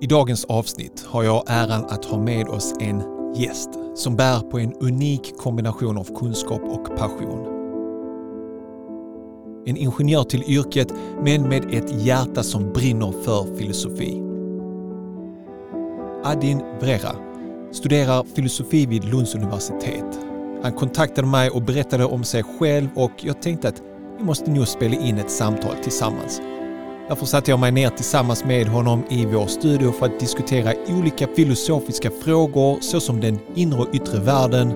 I dagens avsnitt har jag äran att ha med oss en gäst som bär på en unik kombination av kunskap och passion. En ingenjör till yrket men med ett hjärta som brinner för filosofi. Adin Vrera studerar filosofi vid Lunds universitet. Han kontaktade mig och berättade om sig själv och jag tänkte att vi måste nog spela in ett samtal tillsammans. Därför satte jag mig ner tillsammans med honom i vår studio för att diskutera olika filosofiska frågor såsom den inre och yttre världen,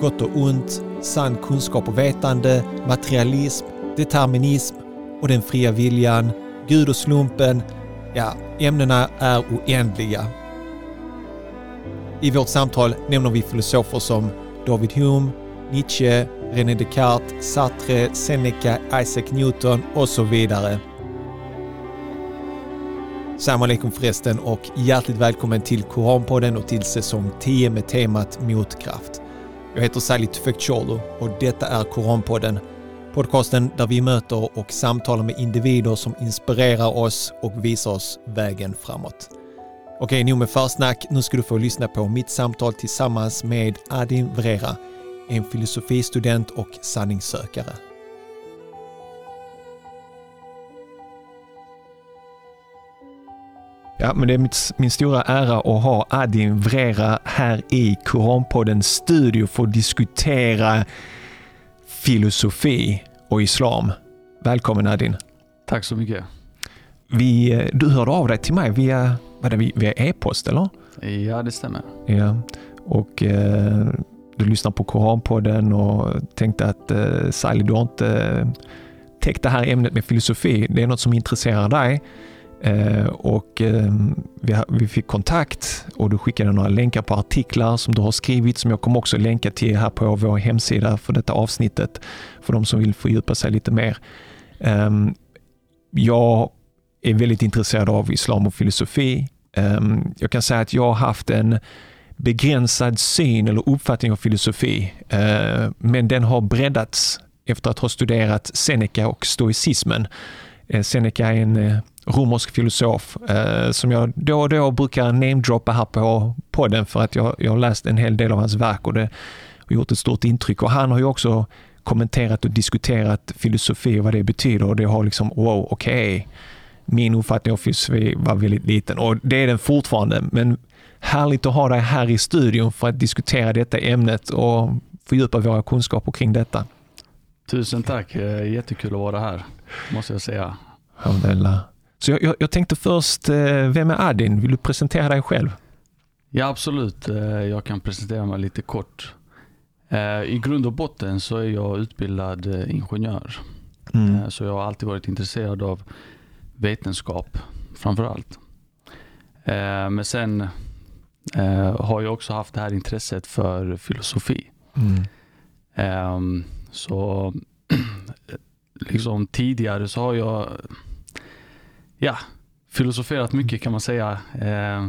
gott och ont, sann kunskap och vetande, materialism, determinism och den fria viljan, Gud och slumpen. Ja, ämnena är oändliga. I vårt samtal nämner vi filosofer som David Hume, Nietzsche, René Descartes, Sartre, Seneca, Isaac Newton och så vidare. Salam alaikum förresten och hjärtligt välkommen till Koranpodden och till säsong 10 med temat motkraft. Jag heter Salih Tufekcioglu och detta är Koranpodden. Podcasten där vi möter och samtalar med individer som inspirerar oss och visar oss vägen framåt. Okej, nog med försnack. Nu ska du få lyssna på mitt samtal tillsammans med Adin Vrera, en filosofistudent och sanningssökare. Ja, men det är mitt, min stora ära att ha Adin Vrera här i Koranpoddens studio för att diskutera filosofi och islam. Välkommen Adin. Tack så mycket. Vi, du hörde av dig till mig via, vad det, via e-post eller? Ja, det stämmer. Ja, och eh, du lyssnar på Koranpodden och tänkte att eh, Sally, du har inte eh, täckt det här ämnet med filosofi. Det är något som intresserar dig. Eh, och eh, vi, vi, fick kontakt och du skickade några länkar på artiklar som du har skrivit som jag kommer också länka till här på vår hemsida för detta avsnittet för de som vill fördjupa sig lite mer. Eh, jag är väldigt intresserad av islam och filosofi. Ehm, jag kan säga att jag har haft en begränsad syn eller uppfattning av filosofi, eh, men den har breddats efter att ha studerat Seneca och stoicismen. Eh, Seneca är en eh, romersk filosof eh, som jag då och då brukar namedroppa här på podden för att jag, jag har läst en hel del av hans verk och det har gjort ett stort intryck. Och han har ju också kommenterat och diskuterat filosofi och vad det betyder och det har liksom, wow, okej. Okay. Min uppfattning av filosofi var väldigt liten och det är den fortfarande, men härligt att ha dig här i studion för att diskutera detta ämnet och fördjupa våra kunskaper kring detta. Tusen tack, jättekul att vara här, måste jag säga. Alhamdulillah. Så jag, jag, jag, tänkte först, eh, vem är Adin? Vill du presentera dig själv? Ja, absolut. Eh, jag kan presentera mig lite kort. Eh, I grund och botten så är jag utbildad ingenjör. Mm. Så jag har alltid varit intresserad av vetenskap framför allt. Men sen har jag också haft det här intresset för filosofi. Mm. Så liksom tidigare så har jag ja, filosoferat mycket kan man säga. Eh,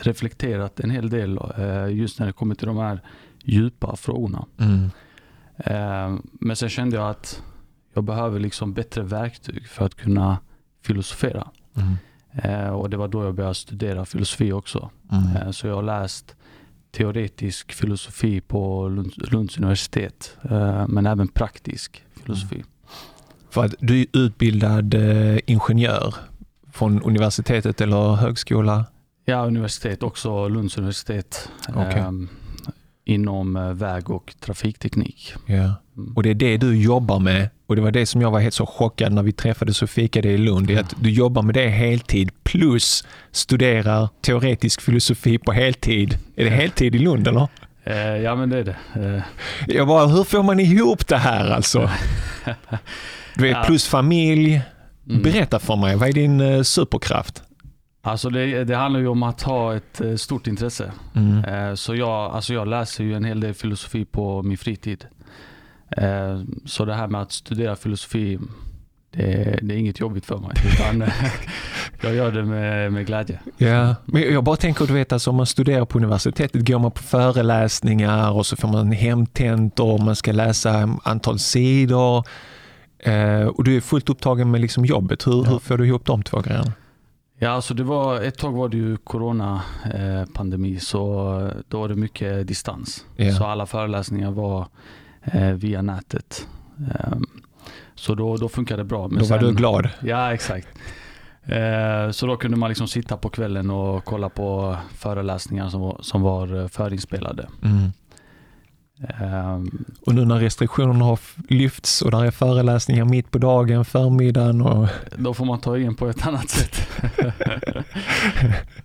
reflekterat en hel del eh, just när det kommer till de här djupa frågorna. Mm. Eh, men sen kände jag att jag behöver liksom bättre verktyg för att kunna filosofera. Mm. Eh, och det var då jag började studera filosofi också. Mm. Eh, så jag har läst teoretisk filosofi på Lunds, universitet, eh, men även praktisk filosofi. Mm. För att du är utbildad eh, ingenjör från universitetet eller högskola? Ja, universitet också, Lunds universitet. Okay. Inom eh, väg och trafikteknik. Ja. Mm. Och det är det du jobbar med och det var det som jag var helt så chockad när vi träffades och fikade i Lund. Mm. att du jobbar med det heltid plus studerar teoretisk filosofi på heltid. Är det heltid i Lund eller? Eh, ja men det är det. Eh. Jag bara, hur får man ihop det här alltså? Du vet, plus familj. Mm. Berätta för mig, vad är din superkraft? Alltså det, det, handlar ju om att ha ett uh, stort intresse. Mm. Uh, så jag, alltså jag läser ju en hel del filosofi på min fritid. så det här med att studera filosofi, det, det är inget jobbigt för mig. Utan jag gör det med, med glädje. Ja, men jag bara tänker, du vet, alltså, om man studerar på universitetet går man på föreläsningar och så får man hemtentor och man ska läsa antal sidor. Eh, och du är fullt upptagen med liksom jobbet. Hur, ja. hur får du ihop de två grejerna? Ja, alltså det var, ett tag var det ju coronapandemi eh, så då var det mycket distans. Yeah. Så alla föreläsningar var eh, via nätet. Um, så då, då funkade det bra. Men då var sen, du glad? Ja, exakt. Eh, så då kunde man liksom sitta på kvällen och kolla på föreläsningar som, som var förinspelade. Mm. Um, och nu när restriktionerna har lyfts och där är föreläsningar mitt på dagen, förmiddagen och... Då får man ta in på ett annat sätt.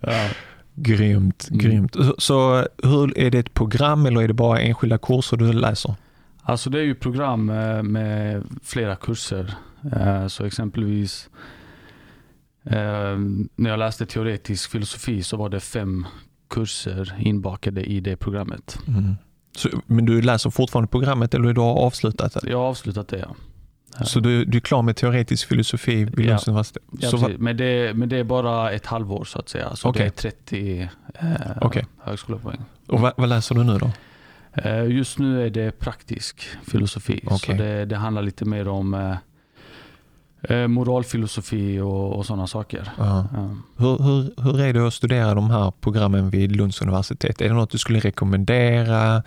ja. Grymt, mm. grymt. Så hur, är det ett program eller är det bara enskilda kurser du läser? Alltså det är ju program eh, med flera kurser. Eh, så exempelvis eh, när jag läste teoretisk filosofi så var det fem kurser inbakade i det programmet. Mm. Så, men du läser fortfarande programmet eller du har avslutat det? Jag har avslutat det ja. Så du, du är klar med teoretisk filosofi vid ja. Lunds universitet? Ja, så men, det, men det är bara ett halvår så att säga. Så okay. det är 30 eh, okay. högskolepoäng. Och vad, vad, läser du nu då? Eh, just nu är det praktisk filosofi. Okay. Så det, det, handlar lite mer om eh, moralfilosofi och, och sådana saker. Ja. Hur, hur, hur är det att studera de här programmen vid Lunds universitet? Är det något du skulle rekommendera?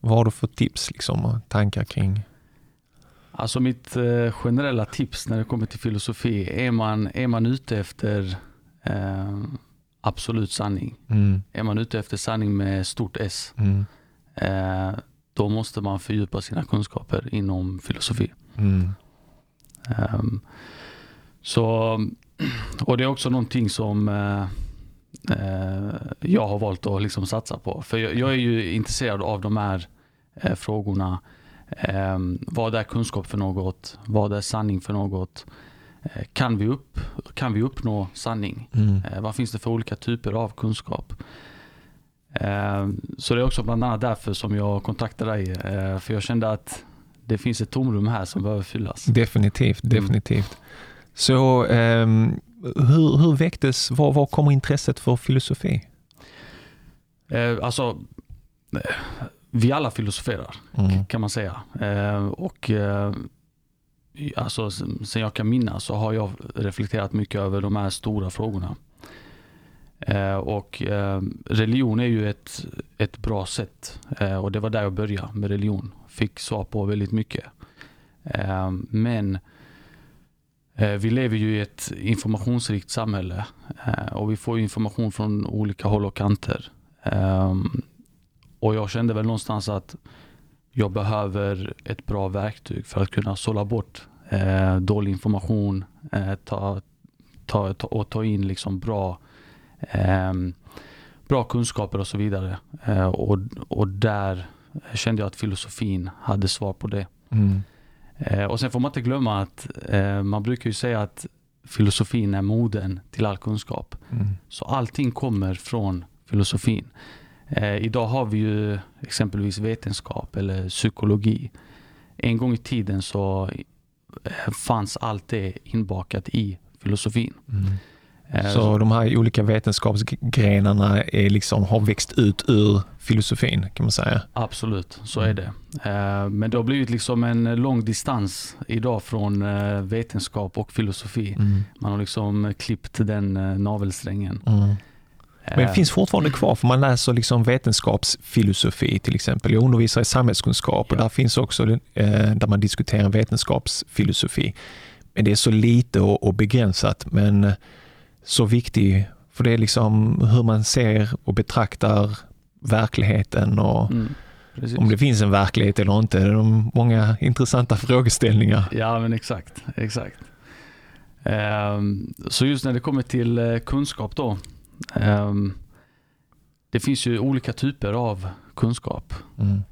Vad har du för tips liksom, och tankar kring? Alltså mitt eh, generella tips när det kommer till filosofi, är man, är man ute efter eh, absolut sanning, mm. är man ute efter sanning med stort S, mm. eh, då måste man fördjupa sina kunskaper inom filosofi. Mm. Um, så, och det är också någonting som eh, eh, jag har valt att liksom satsa på. För jag, är ju intresserad av de här eh, frågorna Eh, vad är kunskap för något? Vad är sanning för något? Kan, vi upp, kan vi uppnå sanning? Mm. Vad finns det för olika typer av kunskap? Ehm, så det är också bland annat därför som jag kontaktade dig. För jag kände att det finns ett tomrum här som behöver fyllas. Definitivt, mm. definitivt. Så um, hur, hur väcktes, var, var kommer intresset för filosofi? Eh, alltså, vi alla filosoferar mm. kan man säga. Eh, och eh, alltså, sen jag kan minnas så har jag reflekterat mycket över de här stora frågorna. Eh, och eh, religion är ju ett, ett bra sätt. Eh, och det var där jag började med religion. Fick svar på väldigt mycket. Eh, men eh, vi lever ju i ett informationsrikt samhälle eh, och vi får information från olika håll och kanter. Och jag kände väl någonstans att jag behöver ett bra verktyg för att kunna sålla bort dålig information ta, ta, ta, och ta in liksom bra, bra kunskaper och så vidare. Och, och där kände jag att filosofin hade svar på det. Mm. Eh, och sen får man inte glömma att eh, man brukar ju säga att filosofin är moden till all kunskap. Mm. Så allting kommer från filosofin. Eh, idag har vi ju exempelvis vetenskap eller psykologi. En gång i tiden så eh, fanns allt det inbakat i filosofin. Mm. Eh, så de här olika vetenskapsgrenarna är liksom, har växt ut ur filosofin kan man säga? Absolut, så är det. Eh, men det har blivit liksom en lång distans idag från vetenskap och filosofi. Mm. Man har liksom klippt den navelsträngen. Mm. Men det finns fortfarande kvar, för man läser liksom vetenskapsfilosofi till exempel. Jag undervisar i samhällskunskap och ja. där finns också eh, där man diskuterar vetenskapsfilosofi. Men det är så lite och, begränsat, men så viktig, för det är liksom hur man ser och betraktar verkligheten och mm, om det finns en verklighet eller inte. Det är många intressanta frågeställningar. Ja, men exakt. exakt. Ehm, så just när det kommer till eh, kunskap då, Um, det finns ju olika typer av kunskap. Mm.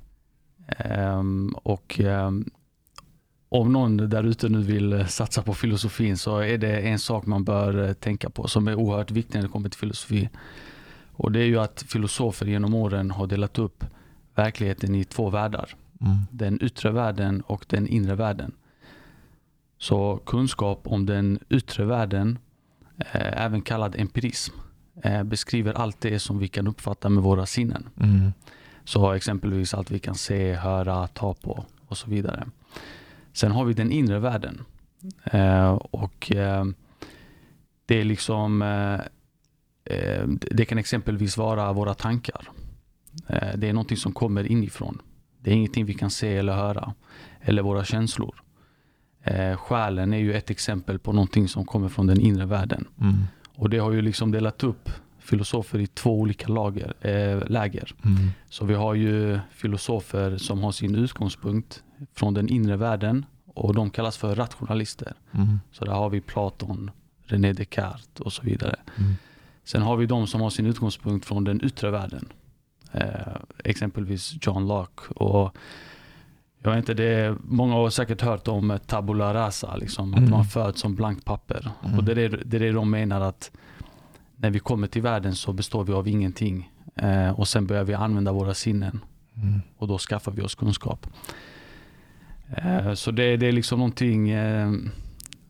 Um, och um, om någon där ute nu vill satsa på filosofin så är det en sak man bör eh, tänka på som är oerhört viktig när det kommer till filosofi. Och det är ju att filosofer genom åren har delat upp verkligheten i två världar. Mm. Den yttre världen och den inre världen. Så kunskap om den yttre världen, eh, även kallad empirism, eh, beskriver allt det som vi kan uppfatta med våra sinnen. Mm. Så exempelvis allt vi kan se, höra, ta på och så vidare. Sen har vi den inre världen. Eh, och eh, det är liksom eh, eh, det kan exempelvis vara våra tankar. Eh, det är någonting som kommer inifrån. Det är ingenting vi kan se eller höra. Eller våra känslor. Eh, själen är ju ett exempel på någonting som kommer från den inre världen. Mm. Och det har ju liksom delat upp filosofer i två olika lager, äh, läger. Mm. Så vi har ju filosofer som har sin utgångspunkt från den inre världen och de kallas för rationalister. Mm. Så där har vi Platon, René Descartes och så vidare. Mm. Sen har vi de som har sin utgångspunkt från den yttre världen. Eh, exempelvis John Locke. Och jag vet inte, det många har säkert hört om tabula rasa, liksom, Mm. att man föds som blankt papper. Mm. Och det är, det är det de menar att när vi kommer till världen så består vi av ingenting. Eh, och sen börjar vi använda våra sinnen Mm. och då skaffar vi oss kunskap. Eh, så det, det är liksom någonting eh,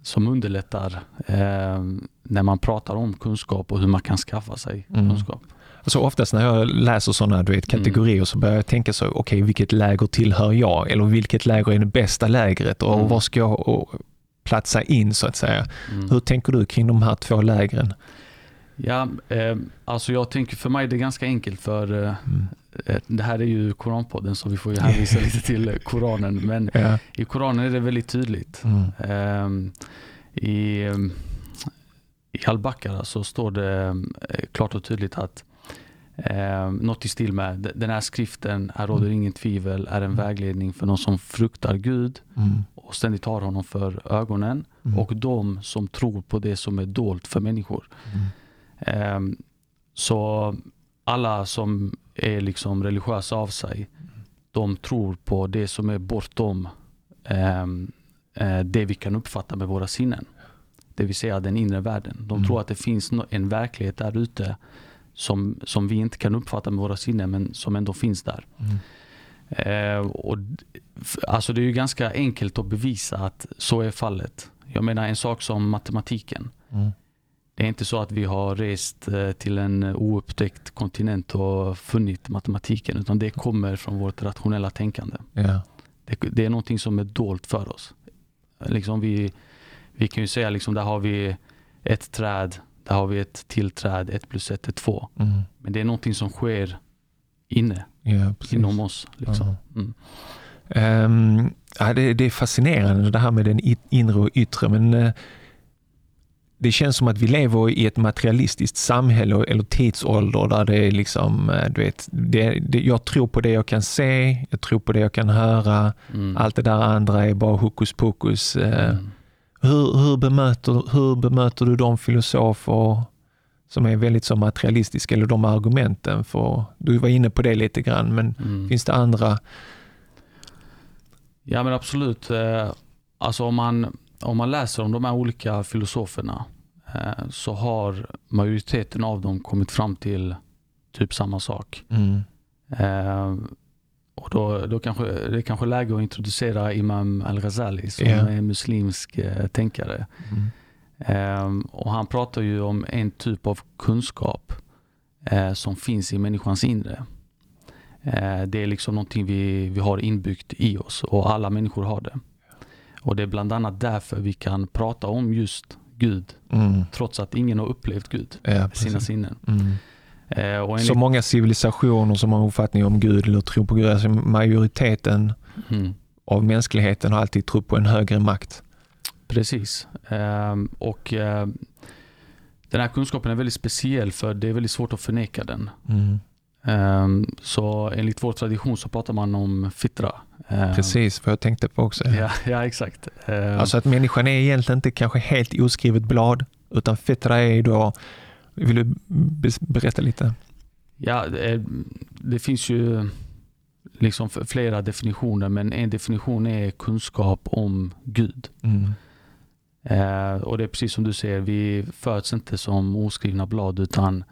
som underlättar eh, när man pratar om kunskap och hur man kan skaffa sig Mm. kunskap. Alltså oftast när jag läser sådana du vet, kategorier så börjar jag tänka så, okej vilket läger tillhör jag? Eller vilket läger är det bästa lägret? Och Mm. var ska jag platsa in så att säga? Mm. Hur tänker du kring de här två lägren? Ja, eh, alltså jag tänker för mig det är ganska enkelt för eh, Mm. eh, det här är ju Koranpodden så vi får ju hänvisa lite till eh, Koranen. Men Ja. i Koranen är det väldigt tydligt. Mm. Ehm, I, ehm, i Al-Baqarah så står det eh, klart och tydligt att eh, något i stil med "D- den här skriften, här råder Mm. ingen tvivel, är en Mm. vägledning för de som fruktar Gud Mm. och ständigt har honom för ögonen Mm. och de som tror på det som är dolt för människor. Mm. Ehm, så alla som är liksom religiösa av sig, de tror på det som är bortom ehm, eh, det vi kan uppfatta med våra sinnen. Det vill säga den inre världen. De Mm. tror att det finns en verklighet där ute som, som vi inte kan uppfatta med våra sinnen men som ändå finns där. Mm. Eh, och, alltså det är ju ganska enkelt att bevisa att så är fallet. Jag menar en sak som matematiken. Mm. Det är inte så att vi har rest eh, till en oupptäckt kontinent och funnit matematiken utan det kommer från vårt rationella tänkande. Ja. Det, det är någonting som är dolt för oss. Liksom vi, vi kan ju säga liksom där har vi ett träd, där har vi ett till träd, ett plus ett är två. Mm. Men det är någonting som sker inne, precis. inom oss. Liksom. Mm. Ehm, ja, det, det är fascinerande det här med den inre och yttre, men eh, det känns som att vi lever i ett materialistiskt samhälle eller tidsålder där det är liksom, eh, du vet, det, det, jag tror på det jag kan se, jag tror på det jag kan höra, Mm. allt det där andra är bara hokus pokus. Eh, Mm. Hur, hur, bemöter, hur bemöter du de filosofer som är väldigt så materialistiska, eller de argumenten? För, du var inne på det lite grann, men Mm. finns det andra? Ja men absolut. Eh, Alltså om man, om man läser om de här olika filosoferna eh, så har majoriteten av dem kommit fram till typ samma sak. Mm. Eh, och då, då kanske, det är kanske läge att introducera Imam Al-Ghazali som Ja. är muslimsk eh, tänkare. Mm. Eh, och han pratar ju om en typ av kunskap som finns i människans inre. Det är liksom någonting vi, vi har inbyggt i oss och alla människor har det. Och det är bland annat därför vi kan prata om just Gud Mm. trots att ingen har upplevt Gud Ja, med sina sinnen. Mm. Eh, enligt, Så många civilisationer som har uppfattning om Gud eller tror på Gud, alltså majoriteten mm, av mänskligheten har alltid trott på en högre makt. precis. Eh, och eh, den här kunskapen är väldigt speciell för det är väldigt svårt att förneka den. Mm. Ehm, Så enligt vår tradition så pratar man om fitra. Ehm, Precis, vad jag tänkte på också. Ja, ja exakt. Ehm, Alltså att människan är egentligen inte kanske helt oskrivet blad, utan fitra är då, vill du be- berätta lite? ja, eh, det finns ju liksom flera definitioner men en definition är kunskap om Gud. Mm. Eh, och det är precis som du säger, vi föds inte som oskrivna blad utan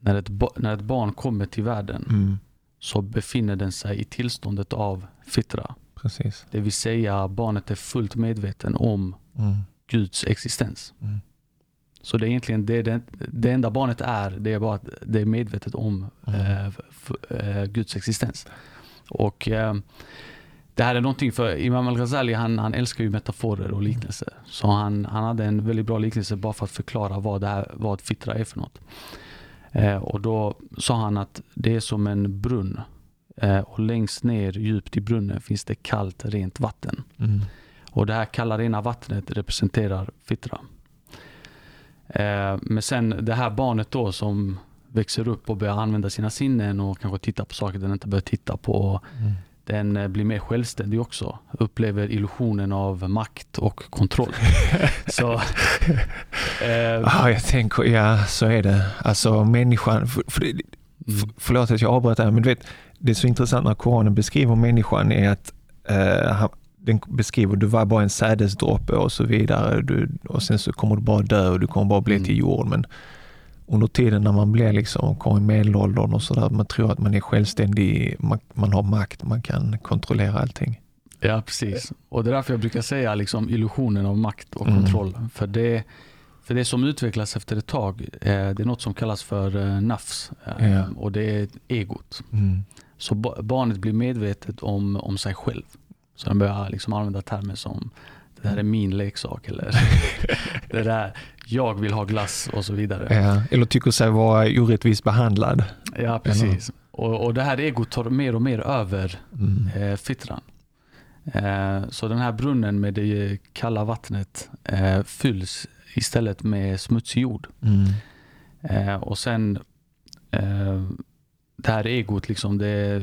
när ett, när ett barn kommer till världen Mm. Så befinner den sig i tillståndet av fitra. Precis. Det vill säga barnet är fullt medveten om Mm. Guds existens. Mm. Så det är egentligen det, det, det enda barnet är, det är bara att det är medvetet om Mm. eh, eh, Guds existens. Och eh, det här är någonting för Imam Al-Ghazali han, han älskar ju metaforer och liknelser. Så han, han hade en väldigt bra liknelse bara för att förklara vad, det här, vad fittra är för något. Eh, och då sa han att det är som en brunn. Eh, och längst ner djupt i brunnen finns det kallt rent vatten. Mm. Och det här kalla rena vattnet representerar fitra. Eh, men sen det här barnet då som växer upp och börjar använda sina sinnen och kanske titta på saker den inte bör titta på. Mm. Den eh, blir mer självständig också. Upplever illusionen av makt och kontroll. så, eh, Ja, jag tänker, ja så är det. Alltså människan, för, för, mm, förlåt att jag avbröt här, men du vet, det är så intressant när Koranen beskriver människan är att eh, den beskriver du var bara en sädesdroppe och så vidare du, och sen så kommer du bara dö och du kommer bara bli Mm. till jord. Men under tiden när man blir liksom, kommer i medelåldern och sådär, man tror att man är självständig, man, man har makt, man kan kontrollera allting. Ja, precis. Och det är därför jag brukar säga liksom illusionen av makt och Mm. kontroll. För, det, för det som utvecklas efter ett tag, eh, det är något som kallas för eh, nafs. Eh, Ja. Och det är egot. Mm. Så ba- barnet blir medvetet om, om sig själv. Så den börjar liksom använda termer som det här är min leksak eller det där, jag vill ha glass och så vidare. Ja, eller tycker sig vara orättvist behandlad. Ja, precis. Och, och det här egot tar mer och mer över Mm. eh, fitran. Eh, så den här brunnen med det kalla vattnet eh, fylls istället med smutsig jord. Mm. Eh, och sen eh, det här egot, liksom, det,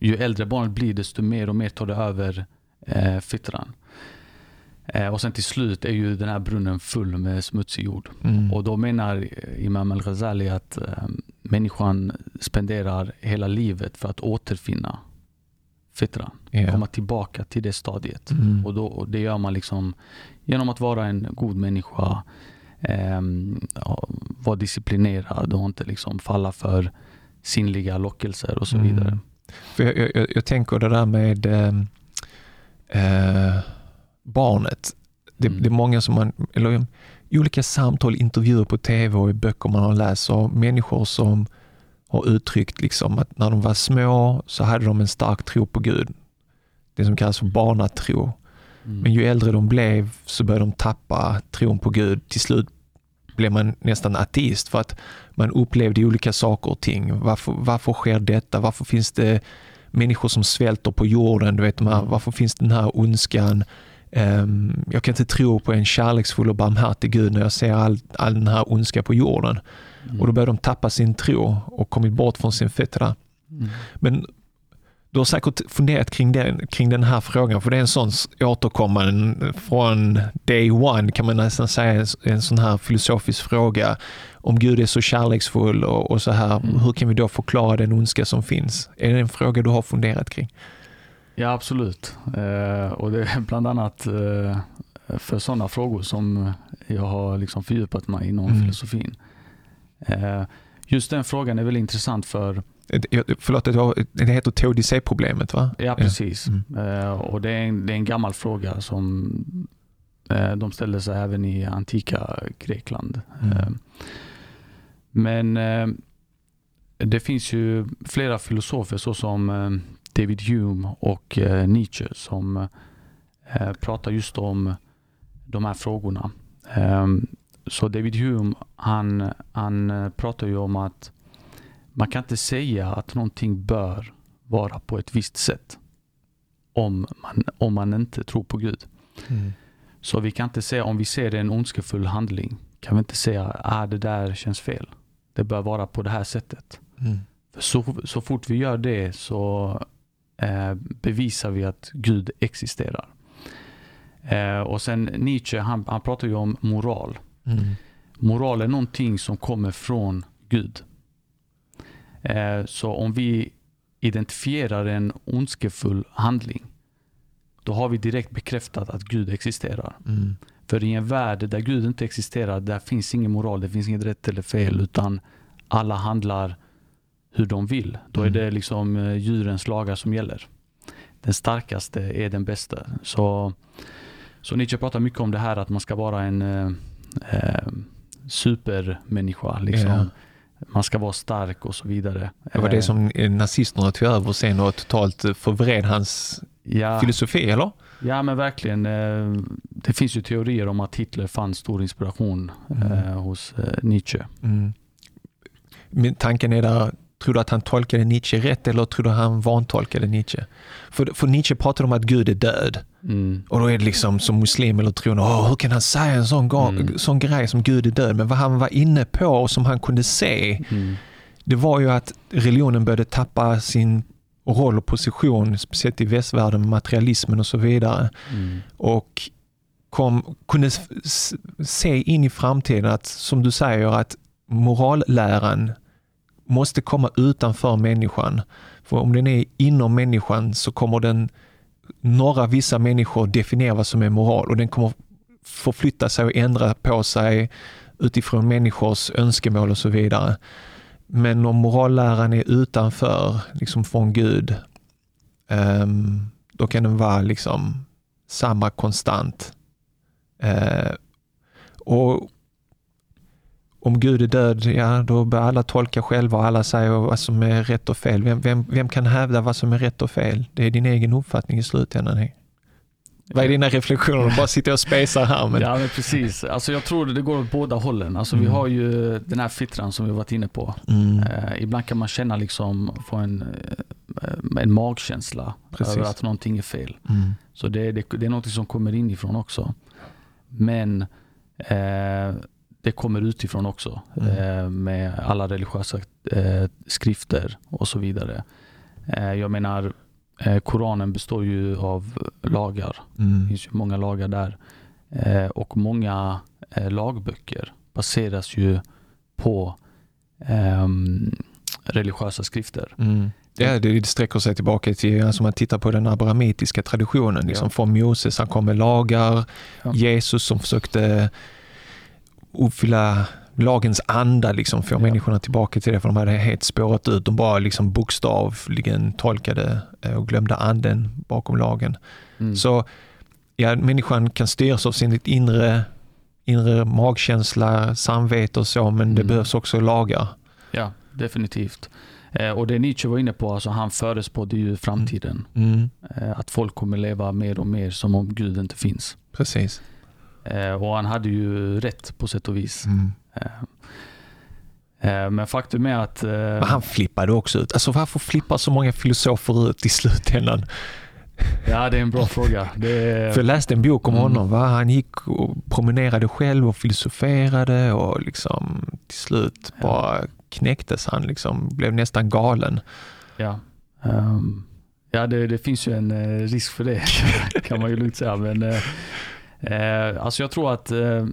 ju äldre barnet blir desto mer och mer tar det över eh, fitran. Eh, och sen till slut är ju den här brunnen full med smutsig jord. Mm. Och då menar Imam Al-Ghazali att eh, människan spenderar hela livet för att återfinna fitran. Ja. Komma tillbaka till det stadiet. Mm. Och, då, och det gör man liksom genom att vara en god människa, ehm, ja, vara disciplinerad och inte liksom falla för sinnliga lockelser och så Mm. vidare. För jag, jag, jag tänker det där med eh, eh, barnet. Det, Mm. det är många som man, eller i olika samtal, intervjuer på tv och i böcker man har läst, så människor som har uttryckt liksom att när de var små så hade de en stark tro på Gud. Det som kallas för barnatro. Mm. Men ju äldre de blev så började de tappa tron på Gud. Till slut blev man nästan ateist för att man upplevde olika saker och ting. Varför, varför sker detta? Varför finns det människor som svälter på jorden? Du vet, här, Mm. varför finns den här ondskan? Ehm, jag kan inte tro på en kärleksfull och barmhärtig Gud när jag ser all, all den här ondska på jorden. Mm. Och då börjar de tappa sin tro och kommit bort från sin fitra. Mm. Men du har säkert funderat kring den, kring den här frågan, för det är en sån återkommande från day one kan man nästan säga, en sån här filosofisk fråga. Om Gud är så kärleksfull och, och så här, Mm. hur kan vi då förklara den ondska som finns? Är det en fråga du har funderat kring? Ja, absolut. Eh, och det är bland annat eh, för sådana frågor som jag har liksom fördjupat mig inom Mm. filosofin. Eh, just den frågan är väldigt intressant för, Förlåt, det heter teodicéproblemet va? ja precis, Mm. eh, och det är, en, det är en gammal fråga som eh, de ställde sig även i antika Grekland. Mm. Eh, men det finns ju flera filosofer såsom David Hume och eh, Nietzsche som eh, pratar just om de här frågorna. Eh, så David Hume han, han eh, pratar ju om att man kan inte säga att någonting bör vara på ett visst sätt om man, om man inte tror på Gud. Mm. Så vi kan inte säga, om vi ser en ondskefull handling, kan vi inte säga att ah, det där känns fel. Det bör vara på det här sättet. Mm. För så, så fort vi gör det så bevisar vi att Gud existerar. Eh, och sen Nietzsche, han, han pratar ju om moral. Mm. Moral är någonting som kommer från Gud. Eh, så om vi identifierar en ondskefull handling, då har vi direkt bekräftat att Gud existerar. Mm. För i en värld där Gud inte existerar, där finns ingen moral, det finns inget rätt eller fel, utan alla handlar hur de vill. Då är Mm. det liksom eh, djurens lagar som gäller. Den starkaste är den bästa. Så, så Nietzsche pratar mycket om det här att man ska vara en eh, eh, supermänniska. Liksom. Ja. Man ska vara stark och så vidare. Det var det Eh, som nazisterna tog över sen och totalt förvred hans Ja, filosofi, eller? ja men verkligen. Det finns ju teorier om att Hitler fann stor inspiration Mm. hos Nietzsche. Mm. Men tanken är där, tror du att han tolkade Nietzsche rätt eller tror du han vantolkade Nietzsche? För, för Nietzsche pratade om att Gud är död. Mm. Och då är det liksom som muslim eller troende, Åh, hur kan han säga en sån, Mm. sån grej som Gud är död? Men vad han var inne på och som han kunde se, Mm. det var ju att religionen började tappa sin roll och position, speciellt i västvärlden, med materialismen och så vidare. Mm. Och kom, kunde se in i framtiden att, som du säger, att moralläran måste komma utanför människan. För om den är inom människan så kommer den, några vissa människor definiera vad som är moral och den kommer förflytta sig och ändra på sig utifrån människors önskemål och så vidare. Men om moralläran är utanför, liksom från Gud, ehm, då kan den vara liksom samma konstant. Eh, och om Gud är död, ja då bör alla tolka själva och alla säger vad som är rätt och fel. Vem, vem, vem kan hävda vad som är rätt och fel? Det är din egen uppfattning i slutändan. hej. Vad är dina reflektioner? Bara sitter och spejsar här. Men... Ja men precis. Alltså jag tror det går åt båda hållen. Alltså vi Mm. har ju den här fittran som vi varit inne på. Mm, Eh, ibland kan man känna liksom, få en, eh, en magkänsla Precis. över att någonting är fel. mm, Så det, det, det är något som kommer inifrån också. Men eh, det kommer utifrån också. Mm. Eh, med alla religiösa eh, skrifter och så vidare. Eh, jag menar, eh, Koranen består ju av lagar. Det mm, finns ju många lagar där. Eh, och många eh, lagböcker baseras ju på ehm, religiösa skrifter. mm. Ja, det, det sträcker sig tillbaka till, alltså man tittar på den abrahamitiska traditionen, liksom Ja. från Moses, han kom med lagar, Ja. Jesus som försökte uppfylla lagens anda, liksom, få Ja. människorna tillbaka till det, för de hade helt spårat ut. De bara liksom bokstavligen tolkade eh, och glömde anden bakom lagen. Mm. Så ja, människan kan styras av sin inre, inre magkänsla, samvete och så, men det Mm. behövs också lagar. Ja, definitivt. Eh, och det Nietzsche var inne på, alltså han förespådde ju framtiden. Mm, Eh, att folk kommer leva mer och mer som om Gud inte finns. precis. Eh, och han hade ju rätt på sätt och vis. Mm. Eh, eh, men faktum är att... Men han flippade också ut. Alltså varför flippar så många filosofer ut i slutändan? ja, det är en bra fråga. Är, För jag läste en bok om Mm. honom. Va? Han gick och promenerade själv och filosoferade och liksom till slut Ja. bara knäcktes han. Liksom, blev nästan galen. Ja, Ehm, ja det, det finns ju en risk för det kan man ju lugnt säga. Men, eh, alltså jag tror att eh,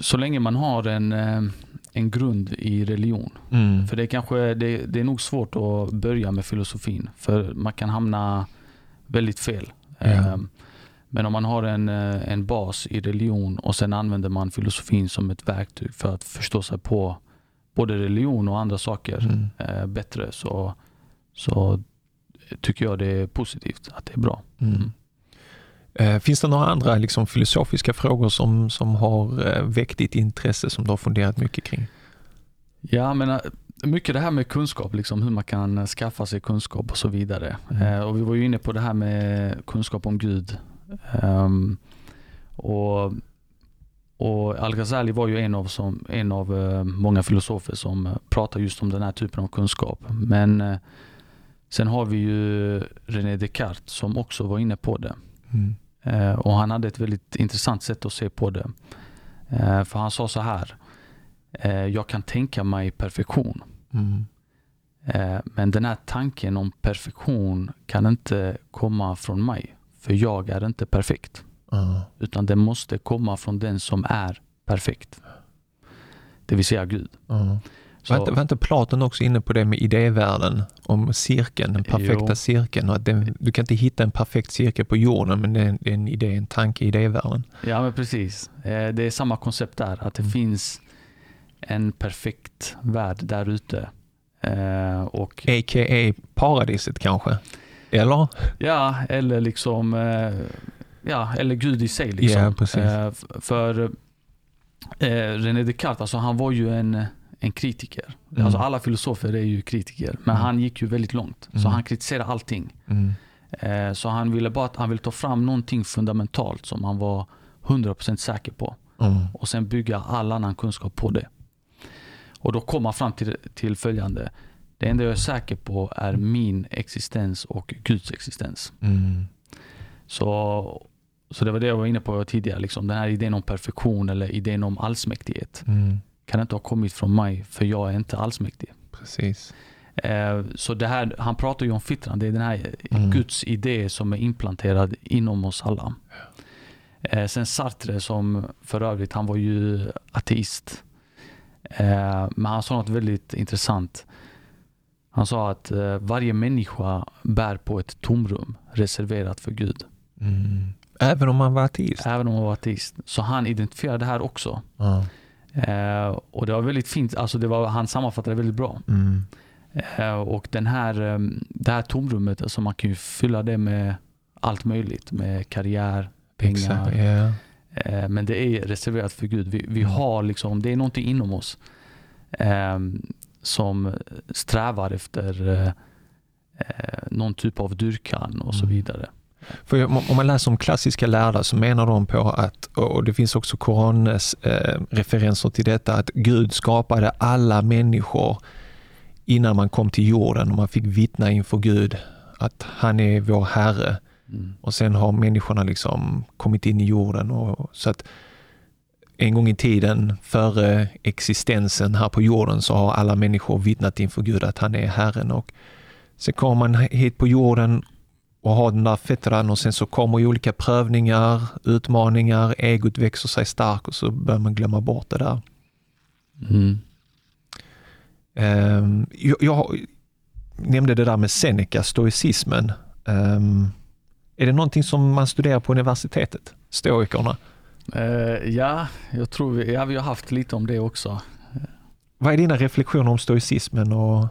så länge man har en, eh, en grund i religion. Mm. För det är, kanske, det, det är nog svårt att börja med filosofin. För man kan hamna väldigt fel. Ehm, Men om man har en, eh, en bas i religion och sen använder man filosofin som ett verktyg för att förstå sig på både religion och andra saker Mm. eh, bättre så, så tycker jag det är positivt att det är bra. Mm. Eh, Finns det några andra liksom, filosofiska frågor som, som har eh, väckt ditt intresse som du har funderat mycket kring? Ja, men eh, mycket det här med kunskap, liksom, hur man kan skaffa sig kunskap och så vidare. Mm. Och Vi var ju inne på det här med kunskap om Gud. Ehm, och och Al-Ghazali var ju en av, som, en av många filosofer som pratar just om den här typen av kunskap. Men sen har vi ju René Descartes som också var inne på det. Mm. Eh, och han hade ett väldigt intressant sätt att se på det. Eh, för han sa så här. Eh, jag kan tänka mig perfektion. Mm. Men den här tanken om perfektion kan inte komma från mig. För jag är inte perfekt. Ja. Utan den måste komma från den som är perfekt. Det vill säga Gud. Ja. Så, Var inte, var inte Platon också inne på det med idévärlden? Om cirkeln, den perfekta Jo. cirkeln. Och att den, du kan inte hitta en perfekt cirkel på jorden, men det är en, det är en idé, en tanke i idévärlden. ja men precis. Eh, det är samma koncept där. Att det Mm. finns en perfekt värld där ute. Eh, och A.k.a. paradiset kanske? Eller? Ja, eller liksom eh, Ja, eller Gud i sig liksom. F- för eh, René Descartes, alltså han var ju en, en kritiker. Mm. Alltså alla filosofer är ju kritiker. Men Mm. han gick ju väldigt långt. Så Mm. han kritiserade allting. Mm. Eh, så han ville bara han ville ta fram någonting fundamentalt som han var 100% säker på. Och sen bygga all annan kunskap på det. Och då kom han fram till, till följande. Det enda jag är säker på är min existens och Guds existens. Mm. Så, så det var det jag var inne på tidigare. Liksom. Den här idén om perfektion eller idén om allsmäktighet Mm. Kan inte ha kommit från mig för jag är inte allsmäktig. Precis. Eh, så det här, han pratar ju om fitran. Det är den här Mm. Guds idé som är implanterad inom oss alla. Eh, sen Sartre som för övrigt, han var ju ateist. Eh, men han sa något väldigt intressant. Han sa att eh, varje människa bär på ett tomrum reserverat för Gud. Mm. Även om man var ateist? Även om han var ateist. Så han identifierade det här också. Ja. Eh, och det var väldigt fint, alltså det var, han sammanfattade väldigt bra. Mm. Eh, och den här, eh, det här tomrummet, alltså man kan ju fylla det med allt möjligt. Med karriär, pengar. Exakt, ja. Eh, men det är reserverat för Gud. Vi, vi Mm. har liksom, det är någonting inom oss eh, som strävar efter eh, eh, någon typ av dyrkan och så Mm. vidare. För om man läser om klassiska lärda så menar de på att, och det finns också Koranens eh, referenser till detta, att Gud skapade alla människor innan man kom till jorden och man fick vittna inför Gud att han är vår Herre. Mm. Och sen har människorna liksom kommit in i jorden. Och, så att en gång i tiden, före existensen här på jorden, så har alla människor vittnat inför Gud att han är Herren. Och sen kommer man hit på jorden och har den där fetran och sen så kommer ju olika prövningar, utmaningar, egot växer sig stark och så börjar man glömma bort det där. Mm. Ehm, jag, jag nämnde det där med Seneca, stoicismen. Ehm, är det någonting som man studerar på universitetet? Stoikerna? Eh, ja, jag tror vi, ja, vi har haft lite om det också. Vad är dina reflektioner om stoicismen? Och,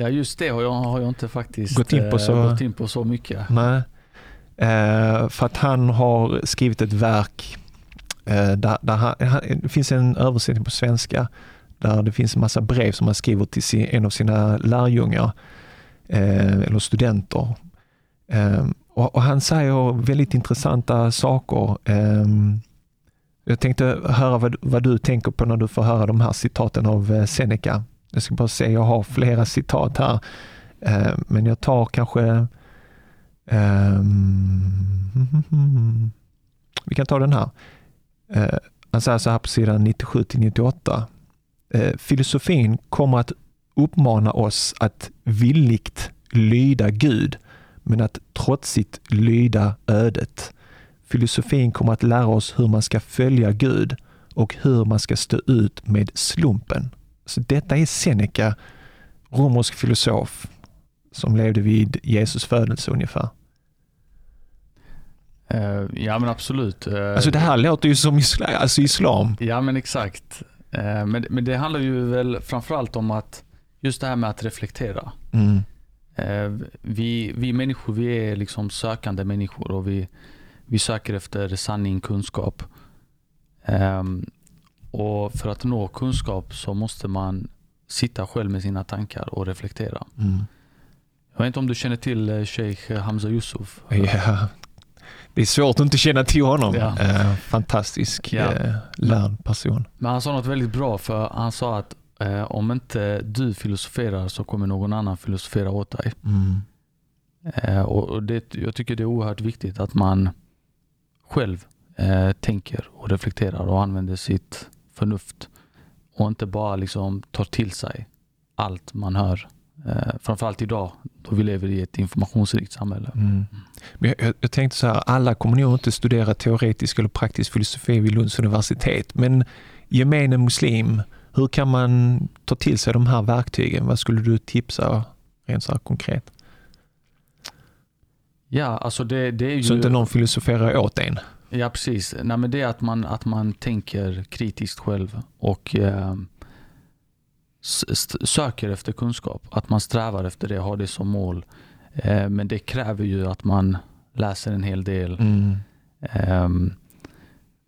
Ja, just det har jag, har jag inte faktiskt Gått in på eh, så- gått in på så mycket. nej. Eh, för att han har skrivit ett verk eh, där, där han, det finns en översättning på svenska där det finns en massa brev som han skriver till sin, en av sina lärjungar eh, eller studenter. Eh, och, och han säger väldigt intressanta saker. Eh, jag tänkte höra vad, vad du tänker på när du får höra de här citaten av eh, Seneca. Jag ska bara se, jag har flera citat här. Eh, men jag tar kanske ehm, vi kan ta den här. Eh, han säger så här på sidan 97 till 98. Eh, filosofin kommer att uppmana oss att villigt lyda Gud, men att trotsigt lyda ödet. Filosofin kommer att lära oss hur man ska följa Gud och hur man ska stå ut med slumpen. Så detta är Seneca, romersk filosof som levde vid Jesus födelse ungefär. Eh, ja men absolut. Eh, Alltså det här låter ju som islam. Alltså islam. Ja men exakt. Eh, men, men det handlar ju väl framförallt om att just det här med att reflektera. Mm. Vi, vi människor vi är liksom sökande människor och vi, vi söker efter sanning, kunskap. Ehm, och för att nå kunskap så måste man sitta själv med sina tankar och reflektera. Mm. Jag vet inte om du känner till eh, Sheikh Hamza Yusuf? Ja. Det är svårt att inte känna till honom. Ja. Eh, fantastisk Ja. eh, lärd person. Men han sa något väldigt bra för han sa att eh, om inte du filosoferar så kommer någon annan filosofera åt dig. Mm. Eh, och det, jag tycker det är oerhört viktigt att man själv tänker och reflekterar och använder sitt förnuft och inte bara liksom tar till sig allt man hör. Eh, framförallt idag då vi lever i ett informationsrikt samhälle. Mm. Men jag, jag, tänkte så här, alla kommer nog inte studera teoretisk eller praktisk filosofi vid Lunds universitet, men gemene muslim, hur kan man ta till sig de här verktygen? Vad skulle du tipsa rent så här konkret? Ja, alltså det, det är ju... Så inte någon filosoferar åt en. Ja, precis. Nej, men det är att man, att man tänker kritiskt själv och eh, söker efter kunskap. Att man strävar efter det, har det som mål. Eh, men det kräver ju att man läser en hel del. Mm. Ehm,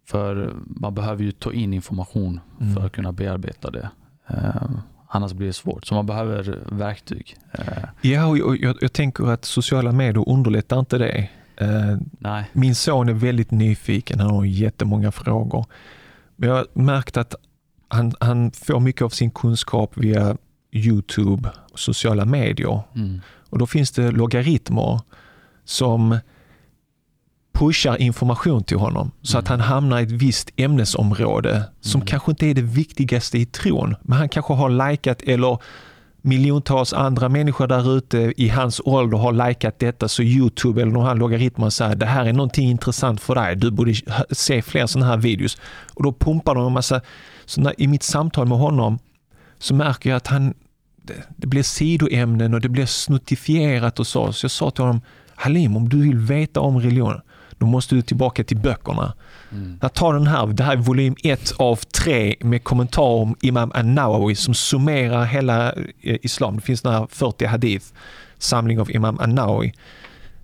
för man behöver ju ta in information Mm. för att kunna bearbeta det. Ehm, Annars blir det svårt. Så man behöver verktyg. Eh, Ja, och jag, jag, jag tänker att sociala medier underlättar inte det. Eh, nej. Min son är väldigt nyfiken, han har jättemånga frågor. Men jag har märkt att han, han får mycket av sin kunskap via Youtube och sociala medier. Mm. Och då finns det logaritmer som pushar information till honom så att Mm. han hamnar i ett visst ämnesområde som Mm. kanske inte är det viktigaste i tron. Men han kanske har likat eller miljontals andra människor där ute i hans ålder har likat detta så Youtube eller någon här säger det här är någonting intressant för dig. Du borde se fler sådana här videos. Och då pumpar de en massa. Så när, i mitt samtal med honom så märker jag att han det, det blir sidoämnen och det blir snuttifierat och så. Så jag sa till honom, Halim om du vill veta om religion, då måste du tillbaka till böckerna. Mm. Jag tar den här, det här är volym 1 av 3 med kommentar om Imam An-Nawawi som summerar hela eh, islam. Det finns den här 40 hadith, samling av Imam An-Nawawi.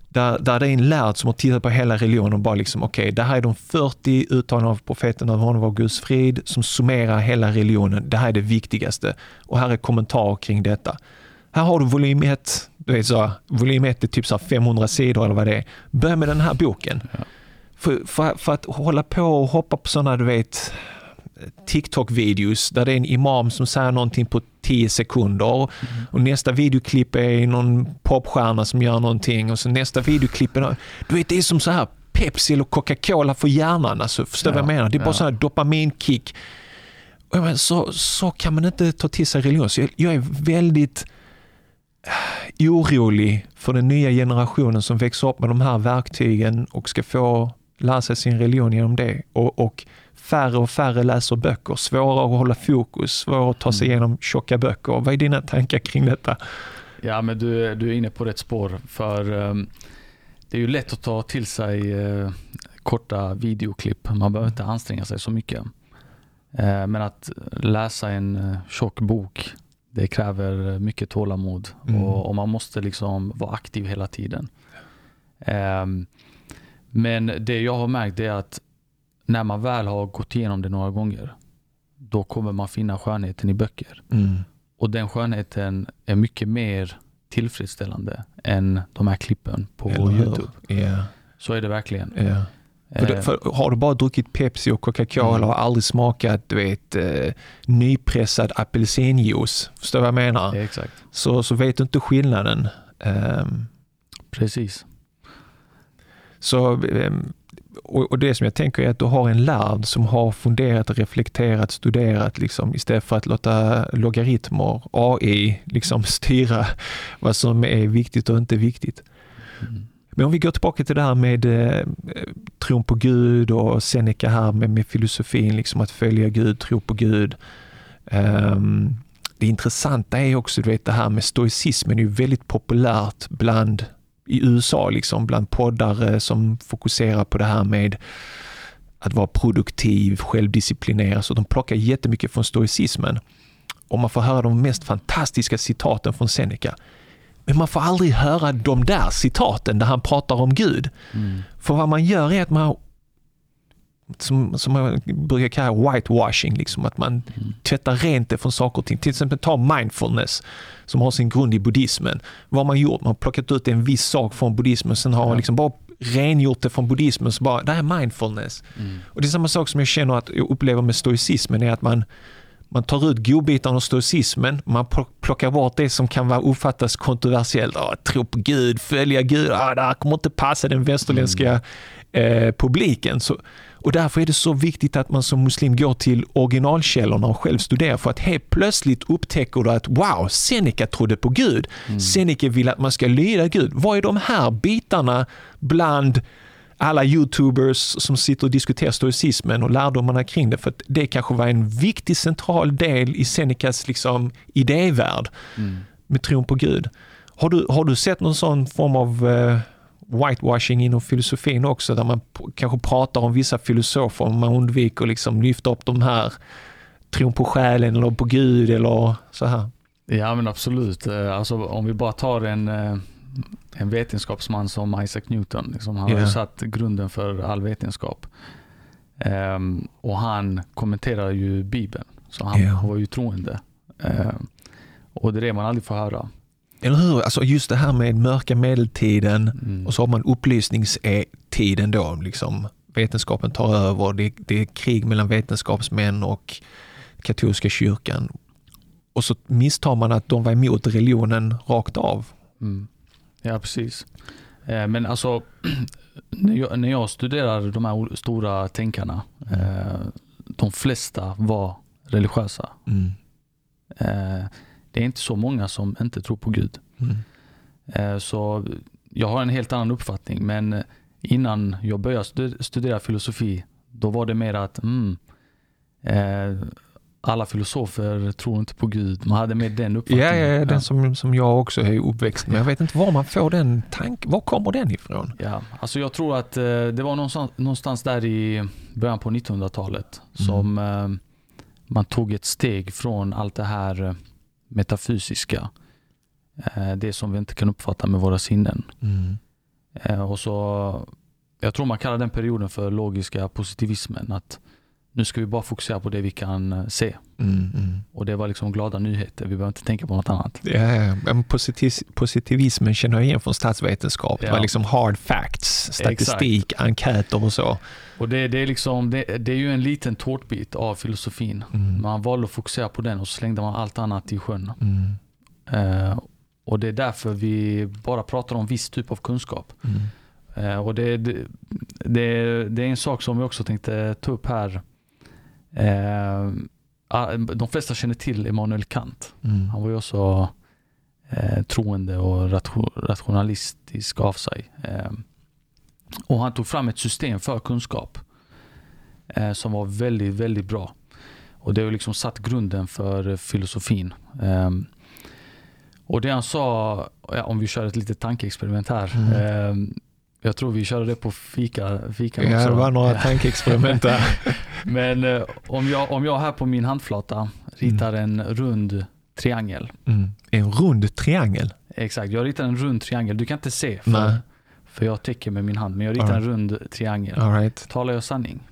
Där, där det är en lärd som har tittat på hela religionen och bara liksom, okej, okay, det här är de 40 uttalanden av profeten av honom var Guds frid som summerar hela religionen. Det här är det viktigaste. Och här är kommentarer kring detta. Här har du volym 1, du vet så, volym 1 är typ så 500 sidor eller vad det är. Börja med den här boken. Ja. För, för, för att hålla på och hoppa på sådana, du vet, TikTok-videos där det är en imam som säger någonting på 10 sekunder och, och nästa videoklipp är någon popstjärna som gör någonting och så nästa videoklipp är, du vet det är som så här Pepsi eller Coca-Cola för hjärnan, alltså, förstår du Ja, vad jag menar? Det är bara ja. så här dopaminkick. Så, så kan man inte ta till sig religion. Så jag, jag är väldigt eh, orolig för den nya generationen som växer upp med de här verktygen och ska få lära sig sin religion genom det. Och, och färre och färre läser böcker, svårare att hålla fokus, svårare att ta sig Mm. igenom tjocka böcker. Vad är dina tankar kring detta? Ja, men du, du är inne på rätt spår. För ehm, det är ju lätt att ta till sig eh, korta videoklipp. Man behöver inte anstränga sig så mycket. Eh, men att läsa en eh, tjock bok, det kräver mycket tålamod Mm. och, och man måste liksom vara aktiv hela tiden. Ehm, men det jag har märkt är att när man väl har gått igenom det några gånger, då kommer man finna skönheten i böcker. Mm. Och den skönheten är mycket mer tillfredsställande än de här klippen på Eller? Youtube. Ja, Så är det verkligen. ja. För, det, Eh, för har du bara druckit Pepsi och Coca-Cola Mm. och aldrig smakat du vet, eh, nypressad apelsinjuice, förstår du vad jag menar? Exakt, Så, så vet du inte skillnaden. Ehm, precis. Så, ehm, och, det som jag tänker är att du har en lärd som har funderat, reflekterat, studerat liksom, istället för att låta logaritmer, AI, liksom styra vad som är viktigt och inte viktigt. Mm. Men om vi går tillbaka till det här med eh, tron på Gud och Seneca här med, med filosofin, liksom att följa Gud, tro på Gud. Ehm, det intressanta är också du vet, det här med stoicismen, är ju väldigt populärt bland i USA, liksom, bland poddare som fokuserar på det här med att vara produktiv, självdisciplinerad. Så de plockar jättemycket från stoicismen. Och man får höra de mest fantastiska citaten från Seneca. Men man får aldrig höra de där citaten där han pratar om Gud. Mm. För vad man gör är att man som, som man brukar kalla whitewashing, liksom, att man Mm. tvättar rent det från saker och ting. Till exempel ta mindfulness som har sin grund i buddhismen. Vad har man gjort? Man har plockat ut en viss sak från buddhismen, sen har man liksom bara rengjort det från buddhismen. Så bara, det här är mindfulness. Mm. Och det är samma sak som jag känner att jag upplever med stoicismen, är att man, man tar ut godbitarna av stoicismen, man plock- plockar bort det som kan vara uppfattas kontroversiellt. Ah, tro på Gud, följa Gud, ah, det här kommer inte passa den västerländska eh, publiken. Så, och därför är det så viktigt att man som muslim går till originalkällorna och själv studerar för att helt plötsligt upptäcker du att wow, Seneca trodde på Gud. Mm. Seneca vill att man ska lyda Gud. Vad är de här bitarna bland alla youtubers som sitter och diskuterar stoicismen och lärdomarna kring det? För att det kanske var en viktig central del i Senecas liksom, idévärld Mm. med tron på Gud. Har du, har du sett någon sån form av eh, whitewashing inom filosofin också, där man kanske pratar om vissa filosofer, och man undviker liksom lyfta upp de här tron på själen eller på Gud eller så här. Ja men absolut. Eh, Alltså, om vi bara tar en, eh, en vetenskapsman som Isaac Newton. Liksom, han har Ja. ju satt grunden för all vetenskap. Ehm, och han kommenterar ju Bibeln. Så han Ja. var ju troende. Ehm, Och det är det man aldrig får höra. Eller hur? Alltså just det här med mörka medeltiden Mm. och så har man upplysningstiden då. Liksom. Vetenskapen tar över, det, det är krig mellan vetenskapsmän och katolska kyrkan. Och så misstar man att de var emot religionen rakt av. Mm. Ja, precis. Eh, Men alltså, när jag, när jag studerade de här stora tänkarna, eh, de flesta var religiösa. Mm. Det är inte så många som inte tror på Gud. Mm. Eh, Så jag har en helt annan uppfattning. Men innan jag började stu- studera filosofi, då var det mer att mm, eh, alla filosofer tror inte på Gud. Man hade mer den Ja, uppfattningen. ja, ja, den som, som jag också är uppväxt med. Jag vet inte var man får den tanken. Var kommer den ifrån? Ja, alltså jag tror att eh, det var någonstans, någonstans där i början på 1900-talet som eh, man tog ett steg från allt det här metafysiska. Eh, det som vi inte kan uppfatta med våra sinnen. Mm. Eh, och så, jag tror man kallar den perioden för logiska positivismen. Att nu ska vi bara fokusera på det vi kan eh, se. Mm, mm. Och det var liksom glada nyheter. Vi behöver inte tänka på något annat. Ja, men positiv, positivismen känner jag igen från statsvetenskap. Det Ja. var liksom hard facts, statistik, enkäter och så. Och det, det, är liksom, det, det är ju en liten tårtbit av filosofin. Mm. Man valde att fokusera på den och så slängde man allt annat i sjön. Eh, och det är därför vi bara pratar om viss typ av kunskap. Eh, och det, det, det, det är en sak som vi också tänkte ta upp här. Ah, de flesta känner till Immanuel Kant. Mm. Han var ju också eh, troende och ration, rationalistisk av sig. Eh, och han tog fram ett system för kunskap eh, som var väldigt, väldigt bra. Och det har liksom satt grunden för filosofin. Eh, och det han sa, ja, om vi kör ett litet tankeexperiment här. Mm. Jag tror vi körde det på fika, fika Ja, också. det var några tankeexperiment där. Men eh, om, jag, om jag här på min handflata ritar en rund triangel. Mm. En rund triangel. Exakt, jag ritar en rund triangel. Du kan inte se för, Nej. för jag täcker med min hand. Men jag ritar Alright. en rund triangel. All right. Talar jag sanning?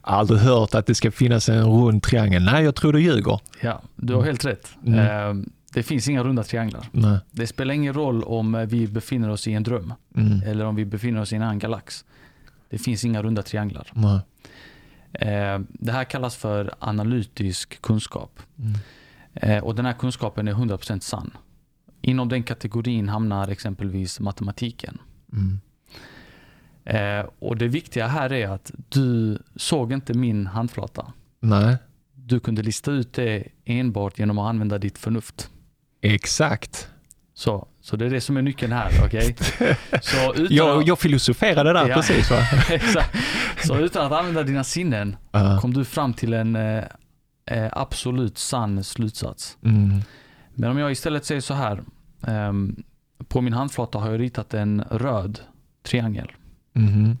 Aldrig hört att det ska finnas en rund triangel. Nej, jag tror du ljuger. Ja, du har Mm. helt rätt. Mm. Eh, det finns inga runda trianglar. Nej. Det spelar ingen roll om eh, vi befinner oss i en dröm Mm. eller om vi befinner oss i en annan galax. Det finns inga runda trianglar. Nej. Eh, det här kallas för analytisk kunskap. Mm. Eh, och den här kunskapen är 100% sann. Inom den kategorin hamnar exempelvis matematiken. Mm. Eh, och det viktiga här är att du såg inte min handflata. Nej, Du kunde lista ut det enbart genom att använda ditt förnuft. Exakt. Så, så det är det som är nyckeln här, okej? Så utan Jag, att- jag filosoferade där Ja. precis va? Exakt. Så utan att använda dina sinnen Ja. kom du fram till en eh, eh, absolut sann slutsats. Mm. Men om jag istället säger så här. ehm, på min handflata har jag ritat en röd triangel. Mhm.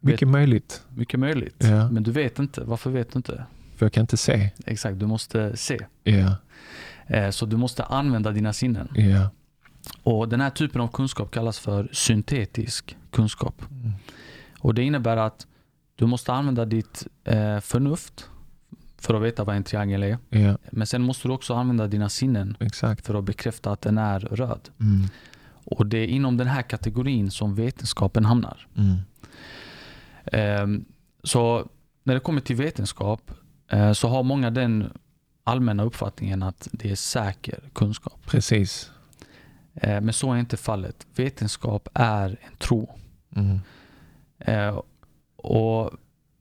Mycket möjligt, Mycket möjligt. Ja. Men du vet inte. Varför vet du inte? för jag kan inte se. Exakt, du måste se. Ja, Eh, så du måste använda dina sinnen. ja. Och Den här typen av kunskap kallas för syntetisk kunskap. Mm. Och Det innebär att du måste använda ditt eh, förnuft för att veta vad en triangel är. Ja, Men sen måste du också använda dina sinnen exakt. för att bekräfta att den är röd. Mm. Och Det är inom den här kategorin som vetenskapen hamnar. Mm. Ehm, Så när det kommer till vetenskap eh, så har många den allmänna uppfattningen att det är säker kunskap. Precis. Eh, Men så är inte fallet. Vetenskap är en tro. Mm. Eh, Och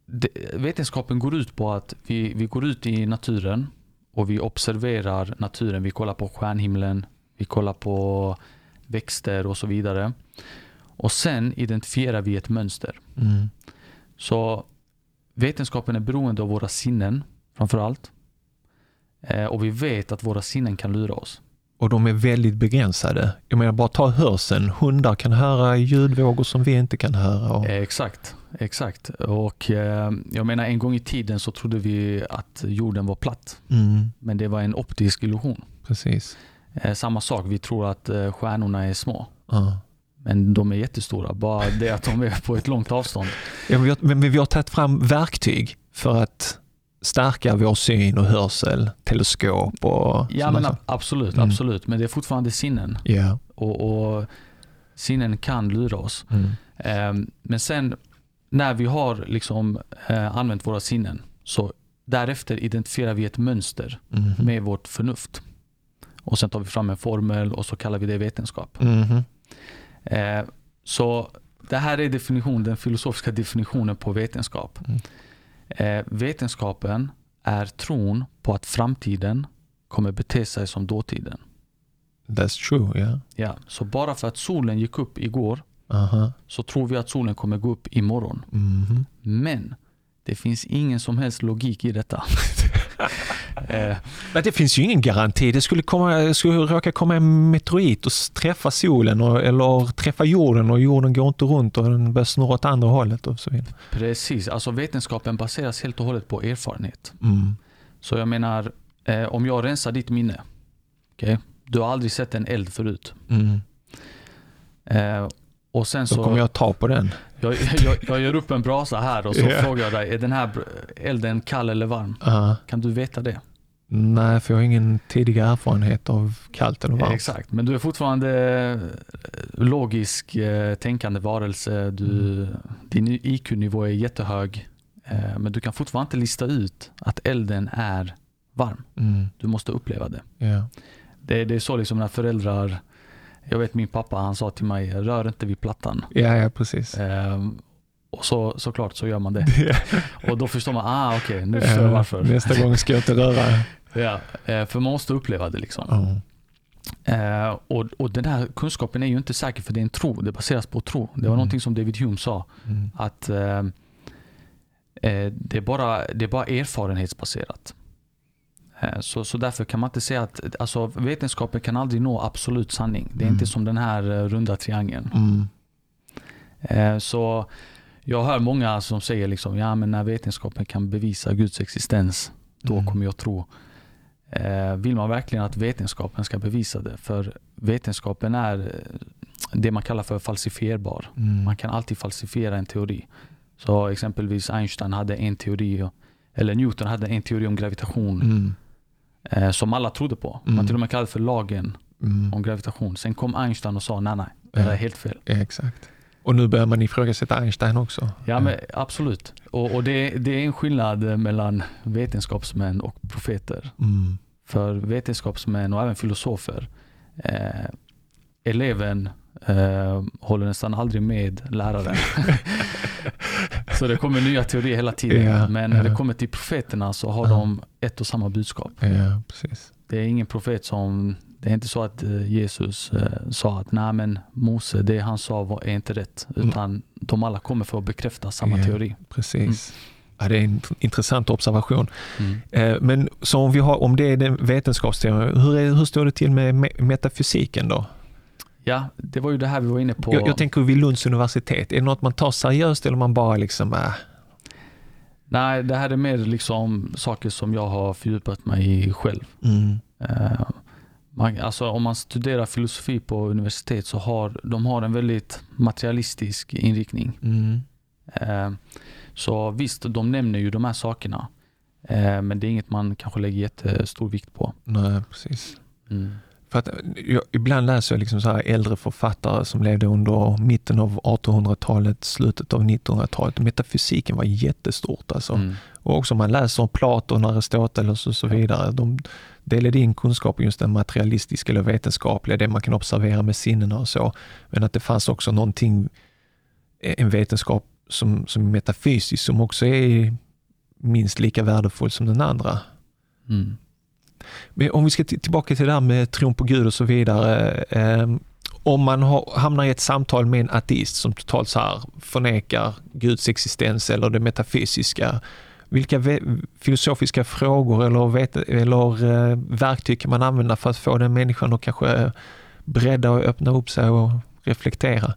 det, vetenskapen går ut på att vi, vi går ut i naturen och vi observerar naturen. Vi kollar på stjärnhimlen, vi kollar på växter och så vidare. Och sen identifierar vi ett mönster. Mm. Så vetenskapen är beroende av våra sinnen framför allt. Eh, och vi vet att våra sinnen kan lura oss. Och de är väldigt begränsade. Jag menar bara ta hörseln. Hundar kan höra ljudvågor som vi inte kan höra. Och... Eh, exakt, exakt. Och eh, jag menar en gång i tiden så trodde vi att jorden var platt. Mm. Men det var en optisk illusion. Precis. Samma sak, vi tror att stjärnorna är små. Ja. Men de är jättestora, bara det att de är på ett långt avstånd. Ja, men vi har, men vi har tagit fram verktyg för att stärka vår syn och hörsel, teleskop och Ja men absolut, mm. absolut. Men det är fortfarande sinnen. Yeah. Och, och sinnen kan lura oss. Mm. Um, men sen när vi har liksom, uh, använt våra sinnen så därefter identifierar vi ett mönster mm. med vårt förnuft. Och sen tar vi fram en formel och så kallar vi det vetenskap. Mm. Uh, så det här är definition, den filosofiska definitionen på vetenskap. Mm. Eh, vetenskapen är tron på att framtiden kommer bete sig som dåtiden. That's true, yeah. Ja, så bara för att solen gick upp igår uh-huh. så tror vi att solen kommer gå upp imorgon. Mm-hmm. Men det finns ingen som helst logik i detta. eh. Men det finns ju ingen garanti. Det skulle, komma, skulle råka komma en meteorit och träffa solen och, eller träffa jorden och jorden går inte runt och den börjar snurra åt andra hållet och så vidare. Precis, alltså vetenskapen baseras helt och hållet på erfarenhet. Mm. Så jag menar, eh, om jag rensar ditt minne. Okay? Du har aldrig sett en eld förut. Mm. Eh, och sen så, Då kommer jag ta på den. Jag, jag, jag gör upp en brasa här och så yeah. frågar jag dig, är den här elden kall eller varm? Uh. Kan du veta det? Nej, för jag har ingen tidigare erfarenhet av kallt eller varmt. Exakt, men du är fortfarande eh, logisk eh, tänkande varelse. Du, mm. Din IQ-nivå är jättehög. Eh, men du kan fortfarande inte lista ut att elden är varm. Mm. Du måste uppleva det. Yeah. det. Det är så liksom när föräldrar jag vet min pappa han sa till mig, rör inte vid plattan. Ja, ja precis. Ehm, och så, såklart så gör man det. och då förstår man, ah okej, okay, nu förstår jag varför. Nästa gång ska jag inte röra. ja, eh, för man måste uppleva det liksom. Oh. Uh, och, och den här kunskapen är ju inte säker för det är en tro, det baseras på tro. Det var mm. någonting som David Hume sa. Mm. Att uh, uh, det, är bara, det är bara erfarenhetsbaserat. Eh, så, så därför kan man inte säga att alltså, vetenskapen kan aldrig nå absolut sanning. Det är mm. inte som den här eh, runda triangeln. Mm. Eh, så jag hör många som säger liksom, ja men när vetenskapen kan bevisa Guds existens, då mm. kommer jag tro. Vill man verkligen att vetenskapen ska bevisa det? För vetenskapen är det man kallar för falsifierbar. Mm. Man kan alltid falsifiera en teori. Så exempelvis Einstein hade en teori, eller Newton hade en teori om gravitation. Mm eh, som alla trodde på. Mm. Man till och med kallade för lagen mm. om gravitation. Sen kom Einstein och sa nej, nej, det är helt fel. Ja, exakt. Och nu börjar man ifrågasätta Einstein också. Ja, men absolut. Och, och det, det, är en skillnad mellan vetenskapsmän och profeter. Mm. För vetenskapsmän och även filosofer, eh, eleven eh, håller nästan aldrig med läraren. så det kommer nya teorier hela tiden. Ja, Men när det kommer till profeterna så har ja. de ett och samma budskap. Det är ingen profet som, det är inte så att eh, Jesus eh, sa att nej men Mose, det han sa var, är inte rätt. Mm. Utan mm. de alla kommer för att bekräfta samma teori. Precis. Mm. Ja, det är en intressant observation. Mm. Eh, men så om, vi har, om det är den vetenskapsteorin, hur, hur står det till med metafysiken då? Ja, det var ju det här vi var inne på. Jag, jag tänker vid Lunds universitet, är det något man tar seriöst eller man bara liksom äh? Nej, det här är mer liksom saker som jag har fördjupat mig i själv. Mm. Uh, man, alltså om man studerar filosofi på universitet så har de har en väldigt materialistisk inriktning. Mm. Uh, så visst, de nämner ju de här sakerna. Uh, men det är inget man kanske lägger jättestor vikt på. Nej, precis. Mm. För att jag, ibland läser jag liksom så här äldre författare som levde under mitten av 1800-talet, slutet av 1900-talet. Metafysiken var jättestort alltså. Mm. Och också man läser om Platon, Aristoteles och så vidare. De delade in kunskapen just den materialistiska eller vetenskapliga, det man kan observera med sinnena och så. Men att det fanns också någonting, en vetenskap som, som är metafysisk som också är minst lika värdefull som den andra. Mm. Om vi ska tillbaka till det här med tron på Gud och så vidare. Eh, om man har, hamnar i ett samtal med en ateist som totalt så här förnekar Guds existens eller det metafysiska. Vilka filosofiska frågor eller, vet, eller eh, verktyg kan man använda för att få den människan att kanske bredda och öppna upp sig och reflektera?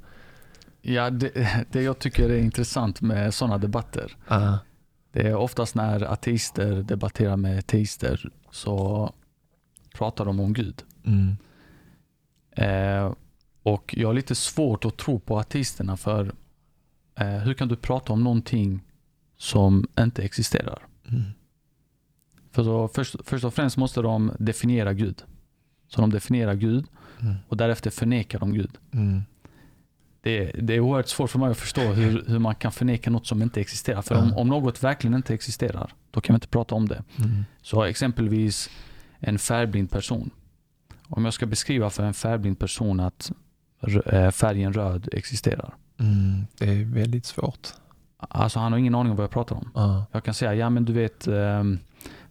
Ja, det, det jag tycker är intressant med sådana debatter, uh. det är oftast när ateister debatterar med teister så pratar de om Gud. Mm. Eh, och jag har lite svårt att tro på ateisterna för eh, hur kan du prata om någonting som inte existerar? Mm. För så, först, först och främst måste de definiera Gud. Så de definierar Gud Mm. och därefter förnekar de Gud. Mm. Det, det är oerhört svårt för mig att förstå hur, hur man kan förneka något som inte existerar. För om, om något verkligen inte existerar, då kan vi inte prata om det. Mm. Så exempelvis en färgblind person. Om jag ska beskriva för en färgblind person att eh, färgen röd existerar. Mm. Det är väldigt svårt. Alltså han har ingen aning om vad jag pratar om. Ja. Jag kan säga, ja men du vet ehm,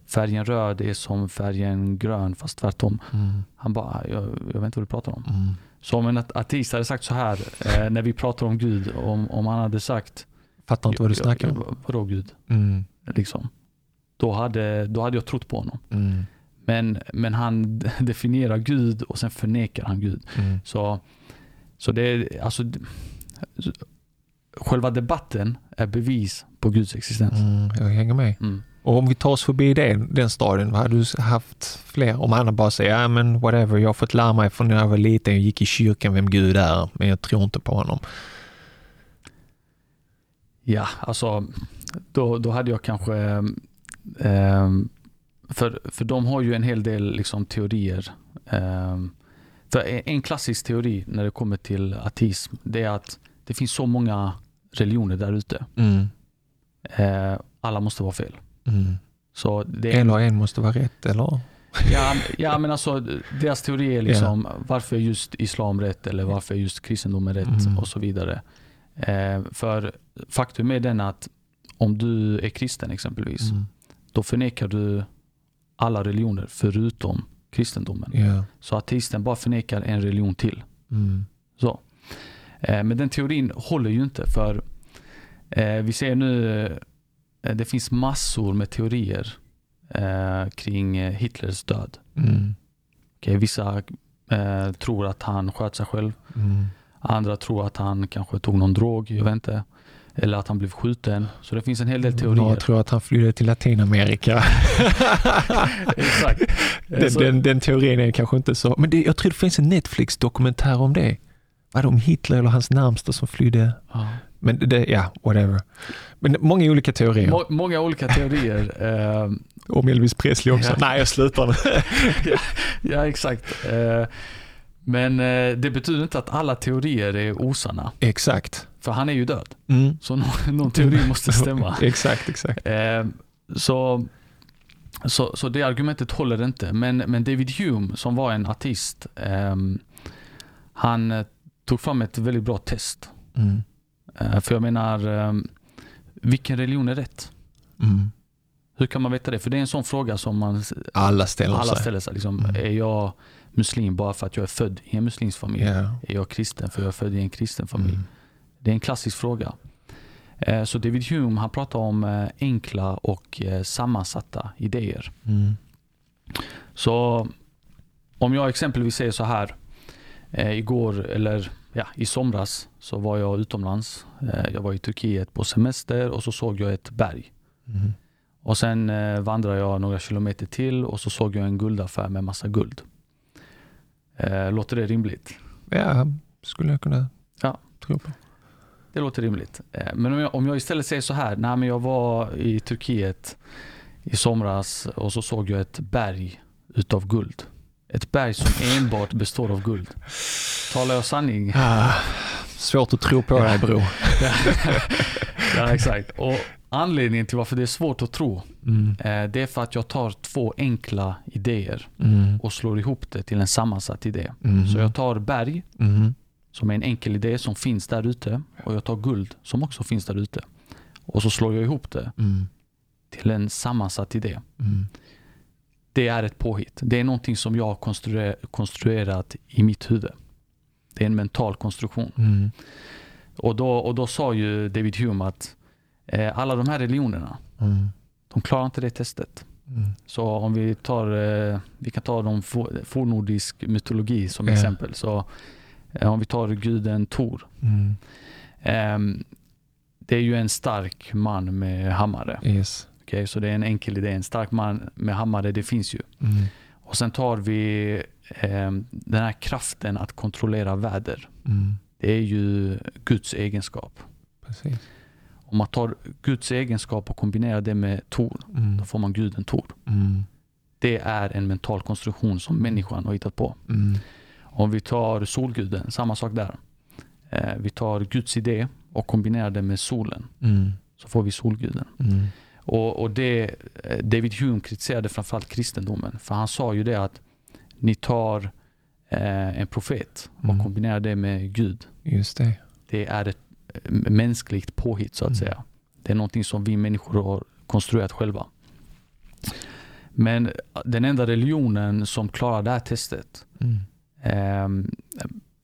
färgen röd är som färgen grön fast tvärtom. Mm. Han bara, jag, jag vet inte vad du pratar om. Mm. Så om en at- ateist hade sagt så här eh, när vi pratar om Gud, om, om han hade sagt Fattar inte vad du snackar om. "Ja, Vadå Gud? Mm. Liksom. Då, hade, då hade jag trott på honom. Mm. Men, men han definierar Gud och sen förnekar han Gud. Mm. Så, så det är alltså Själva debatten är bevis på Guds existens. Mm. Jag hänger med. Och om vi tar oss förbi den, den stadien, vad hade du haft fler? Om andra bara säger, ja men whatever, jag har fått lära mig från när jag var liten, jag gick i kyrkan vem Gud är, men jag tror inte på honom. Ja, alltså då, då hade jag kanske ehm, för, för de har ju en hel del liksom, teorier. Ehm, för en- en klassisk teori när det kommer till ateism, det är att det finns så många religioner där ute. Mm. Eh, alla måste vara fel. Mm. Så det Eller en måste vara rätt, eller? ja, ja, men alltså deras teori är liksom varför är just islam rätt eller varför är just kristendomen rätt Mm. och så vidare. Eh, för faktum är den att om du är kristen exempelvis, Mm. då förnekar du alla religioner förutom kristendomen. Ja. Så ateisten bara förnekar en religion till. Mm. Så. Eh, men den teorin håller ju inte för eh, vi ser nu, det finns massor med teorier eh, kring eh, Hitlers död. Mm. Okej, vissa eh, tror att han sköt sig själv. Mm. Andra tror att han kanske tog någon drog, jag vet inte. Eller att han blev skjuten. Så det finns en hel del teorier. Jag tror att han flydde till Latinamerika. Exakt. Eh, den, den, den teorin är kanske inte så, men det, jag tror det finns en Netflix-dokumentär om det. Var det om Hitler eller hans närmsta som flydde? Ja. Men det, ja, whatever. Men många olika teorier. Må, många olika teorier. Eh, Om Elvis Presley också. Ja. Nej, jag slutar nu. ja, exakt. Eh, men eh, det betyder inte att alla teorier är osanna. Exakt. För han är ju död. Mm. Så någon, någon teori måste stämma. exakt, exakt. Eh, så, så, så det argumentet håller inte. Men, men David Hume som var en ateist, ehm, han eh, tog fram ett väldigt bra test. Mm. Eh, för jag menar, ehm, vilken religion är rätt? Mm. Hur kan man veta det? För det är en sån fråga som man, Alla ställer alla sig. ställer sig. Liksom, Mm. Är jag muslim bara för att jag är född i en muslimsk familj? Ja. Är jag kristen för jag är född i en kristen familj? Mm. Det är en klassisk fråga. Eh, Så David Hume han pratar om eh, enkla och sammansatta idéer. Mm. Så om jag exempelvis säger så här. Igår, eller ja, i somras, så var jag utomlands. Eh, jag var i Turkiet på semester och så såg jag ett berg. Mm. Och sen eh, vandrade jag några kilometer till och så såg jag en guldaffär med massa guld. Eh, låter det rimligt? Ja, skulle jag kunna Ja. tro på. Det låter rimligt. Men om jag, om jag istället säger så här. Nej, men jag var i Turkiet i somras och så såg jag ett berg utav guld. Ett berg som enbart består av guld. Talar jag sanning? Ah, svårt att tro på dig bror. ja, exakt. Och anledningen till varför det är svårt att tro, Mm. eh, det är för att jag tar två enkla idéer Mm. och slår ihop det till en sammansatt idé. Mm. Så jag tar berg, Mm. som är en enkel idé som finns där ute, och jag tar guld som också finns där ute. Och så slår jag ihop det Mm. till en sammansatt idé. Mm. Det är ett påhitt. Det är någonting som jag har konstruer- konstruerat i mitt huvud. Det är en mental konstruktion. Mm. Och då, och då sa ju David Hume att eh, alla de här religionerna, Mm. de klarar inte det testet. Mm. Så om vi tar, eh, vi kan ta de for, fornordisk mytologi som Ja. exempel. Så eh, om vi tar guden Tor. Mm. ehm, det är ju en stark man med hammare. Yes. Okej, så det är en enkel idé. En stark man med hammare, det finns ju. Mm. Och sen tar vi eh, den här kraften att kontrollera väder. Mm. Det är ju Guds egenskap. Precis. Om man tar Guds egenskap och kombinerar det med Tor, Mm. då får man guden Tor. Mm. Det är en mental konstruktion som människan har hittat på. Mm. Om vi tar solguden, samma sak där. Eh, vi tar Guds idé och kombinerar det med solen, Mm. så får vi solguden. Mm. Och, och det, eh, David Hume kritiserade framförallt kristendomen. För han sa ju det att ni tar eh, en profet och Mm. kombinerar det med Gud. Just det. Det är ett eh, mänskligt påhitt så att Mm. säga. Det är någonting som vi människor har konstruerat själva. Men den enda religionen som klarar det här testet, Mm. ehm,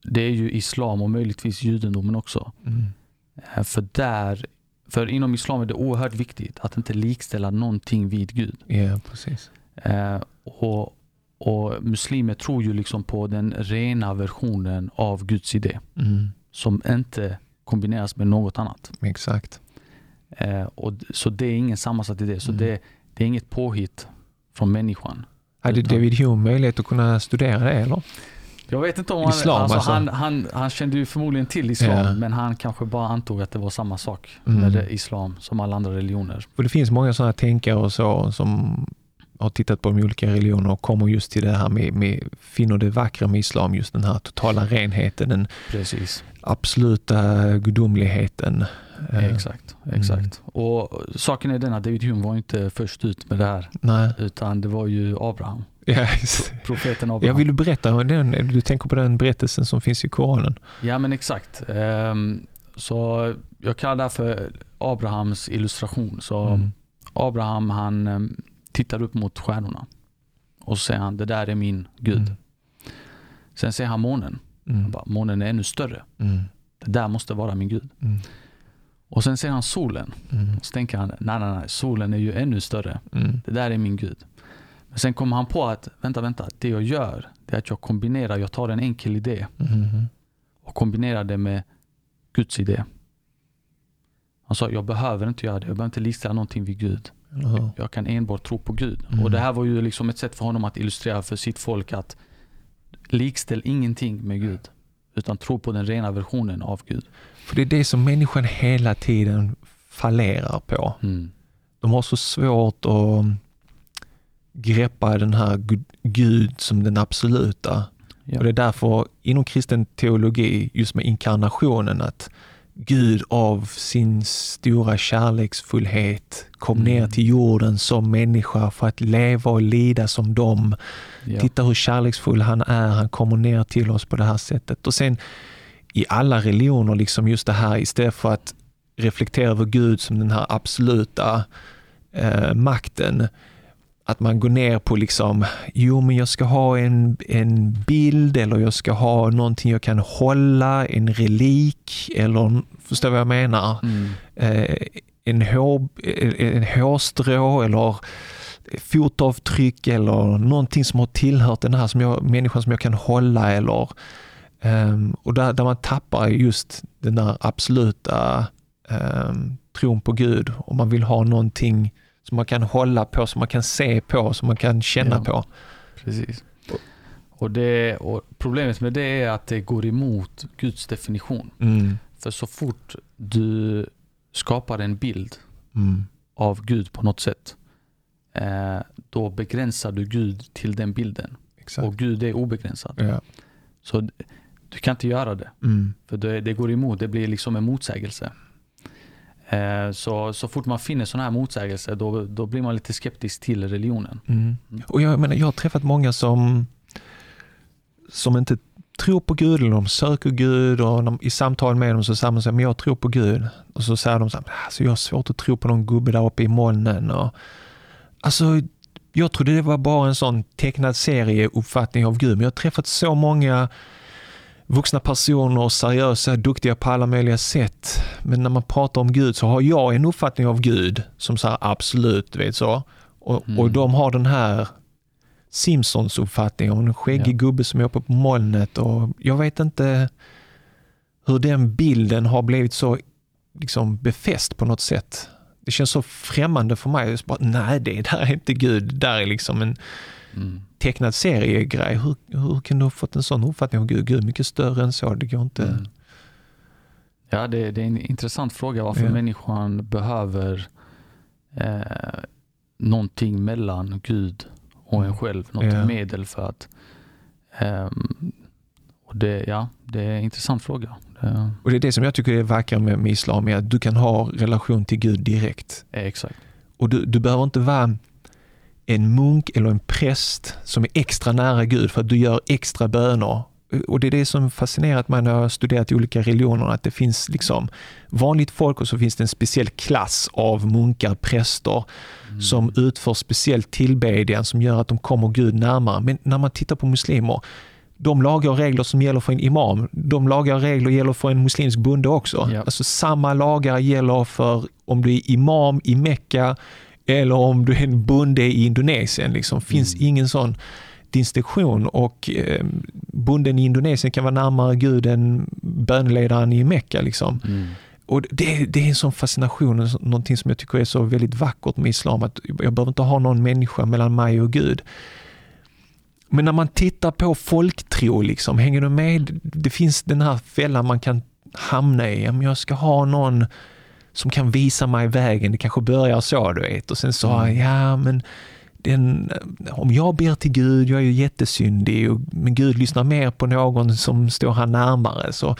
det är ju islam och möjligtvis judendomen också. Mm. Eh, För där, för inom islam är det oerhört viktigt att inte likställa någonting vid Gud. Ja, precis. Eh, och, och muslimer tror ju liksom på den rena versionen av Guds idé Mm. som inte kombineras med något annat. Exakt. Eh, och, så det är ingen sammansatt idé. Så Mm. det, det är inget påhitt från människan. Hade David Hume möjlighet att kunna studera det eller? Jag vet inte om han, Islam, alltså, alltså. Han, han, han kände ju förmodligen till islam Ja. men han kanske bara antog att det var samma sak Mm. med islam som alla andra religioner. För det finns många sådana tänkare och så som har tittat på de olika religionerna och kommer just till det här med, med finner det vackra med islam, just den här totala renheten, den Precis. absoluta gudomligheten. Eh, Exakt. exakt. Och saken är den att David Hume var inte först ut med det här Nej, utan det var ju Abraham. Ja. Profeten Jag Abraham. vill du berätta om den, du tänker på den berättelsen som finns i Koranen? Ja men exakt. Ehm, så jag kallar det här för Abrahams illustration. Så Mm. Abraham han ehm, tittar upp mot stjärnorna och så säger han det där är min Gud. Mm. Sen ser han månen. Mm. Han bara, månen är ännu större. Mm. Det där måste vara min Gud. Mm. Och sen ser han solen. Mm. Och så tänker han, nej nej nej, solen är ju ännu större. Mm. Det där är min Gud. Men sen kommer han på att, vänta vänta, det jag gör det är att jag kombinerar, jag tar en enkel idé Mm. och kombinerar det med Guds idé. Han sa, jag behöver inte göra det, jag behöver inte likställa någonting vid Gud. Hur? Jag kan enbart tro på Gud. Mm. Och det här var ju liksom ett sätt för honom att illustrera för sitt folk att likställ ingenting med Gud. Utan tro på den rena versionen av Gud. För det är det som människan hela tiden fallerar på. Mm. De har så svårt att greppa den här Gud- som den absoluta. Ja. Och det är därför inom kristen teologi, just med inkarnationen, att Gud av sin stora kärleksfullhet kom Mm. ner till jorden som människa för att leva och lida som dem. Ja. Titta hur kärleksfull han är, han kommer ner till oss på det här sättet. Och sen i alla religioner, liksom just det här istället för att reflektera över Gud som den här absoluta eh, makten, att man går ner på liksom, jo men jag ska ha en, en bild eller jag ska ha någonting jag kan hålla, en relik eller, förstår vad jag menar? Mm. eh, en, hår, eh, en hårstrå eller fotavtryck eller någonting som har tillhört den här som jag, människan som jag kan hålla eller ehm, och där, där man tappar just den där absoluta um, tron på Gud och man vill ha någonting som man kan hålla på, som man kan se på, som man kan känna Ja. på. Precis. Och, det, och problemet med det är att det går emot Guds definition. Mm. För så fort du skapar en bild Mm. av Gud på något sätt, eh, då begränsar du Gud till den bilden. Exakt. Och Gud är obegränsad. ja. Så du kan inte göra det. Mm. För det, det går emot, det blir liksom en motsägelse. Eh, så, så fort man finner sådana här motsägelser, då, då blir man lite skeptisk till religionen. Mm. Och jag, menar, jag har träffat många som, som inte tror på Gud eller de söker Gud och de, i samtal med dem så säger man men jag tror på Gud. Och så säger de så här, alltså jag har svårt att tro på någon gubbe där uppe i molnen. Och, alltså, jag trodde det var bara en sån tecknad serieuppfattning av Gud, men jag har träffat så många vuxna personer, seriösa, duktiga på alla möjliga sätt. Men när man pratar om Gud så har jag en uppfattning av Gud som så absolut, vet så. Och, Mm. och de har den här Simpsons uppfattning om en skäggig Ja. gubbe som är uppe på molnet och jag vet inte hur den bilden har blivit så liksom befäst på något sätt. Det känns så främmande för mig. Bara, Nej, det där är inte Gud. Det där är liksom en Mm. tecknad seriegrej. Hur, hur kan du ha fått en sån uppfattning om Gud? Gud är mycket större än så. Det går inte. Mm. Ja, det, det är en intressant fråga varför Ja. människan behöver eh, någonting mellan Gud och en själv. Något Ja. medel för att... ehm, och det, ja, det är en intressant fråga. Det Och det är det som jag tycker är vackert med, med islam, är att du kan ha relation till Gud direkt. är exakt. Och du, du behöver inte vara en munk eller en präst som är extra nära Gud för att du gör extra böner. Och det är det som fascinerat mig när jag har studerat olika religioner, att det finns liksom vanligt folk och så finns det en speciell klass av munkar, präster Mm. som utför speciell tillbedjan som gör att de kommer Gud närmare. Men när man tittar på muslimer, de lagar och regler som gäller för en imam, de lagar och regler gäller för en muslimsk bonde också. Ja. Alltså samma lagar gäller för om du är imam i Mecka eller om du är en bonde i Indonesien. Liksom. finns Mm. ingen sån distinktion och eh, bonden i Indonesien kan vara närmare Gud än bönledaren i Mecka. Liksom. Mm. Och det, det är en sån fascination, någonting som jag tycker är så väldigt vackert med islam, att jag behöver inte ha någon människa mellan mig och Gud. Men när man tittar på folktro, liksom, hänger du med? Det finns den här fällan man kan hamna i. Jag ska ha någon som kan visa mig vägen. Det kanske börjar så, du vet. Och sen så, Mm. ja men den, om jag ber till Gud, jag är ju jättesyndig, och, men Gud lyssnar mer på någon som står här närmare. Så,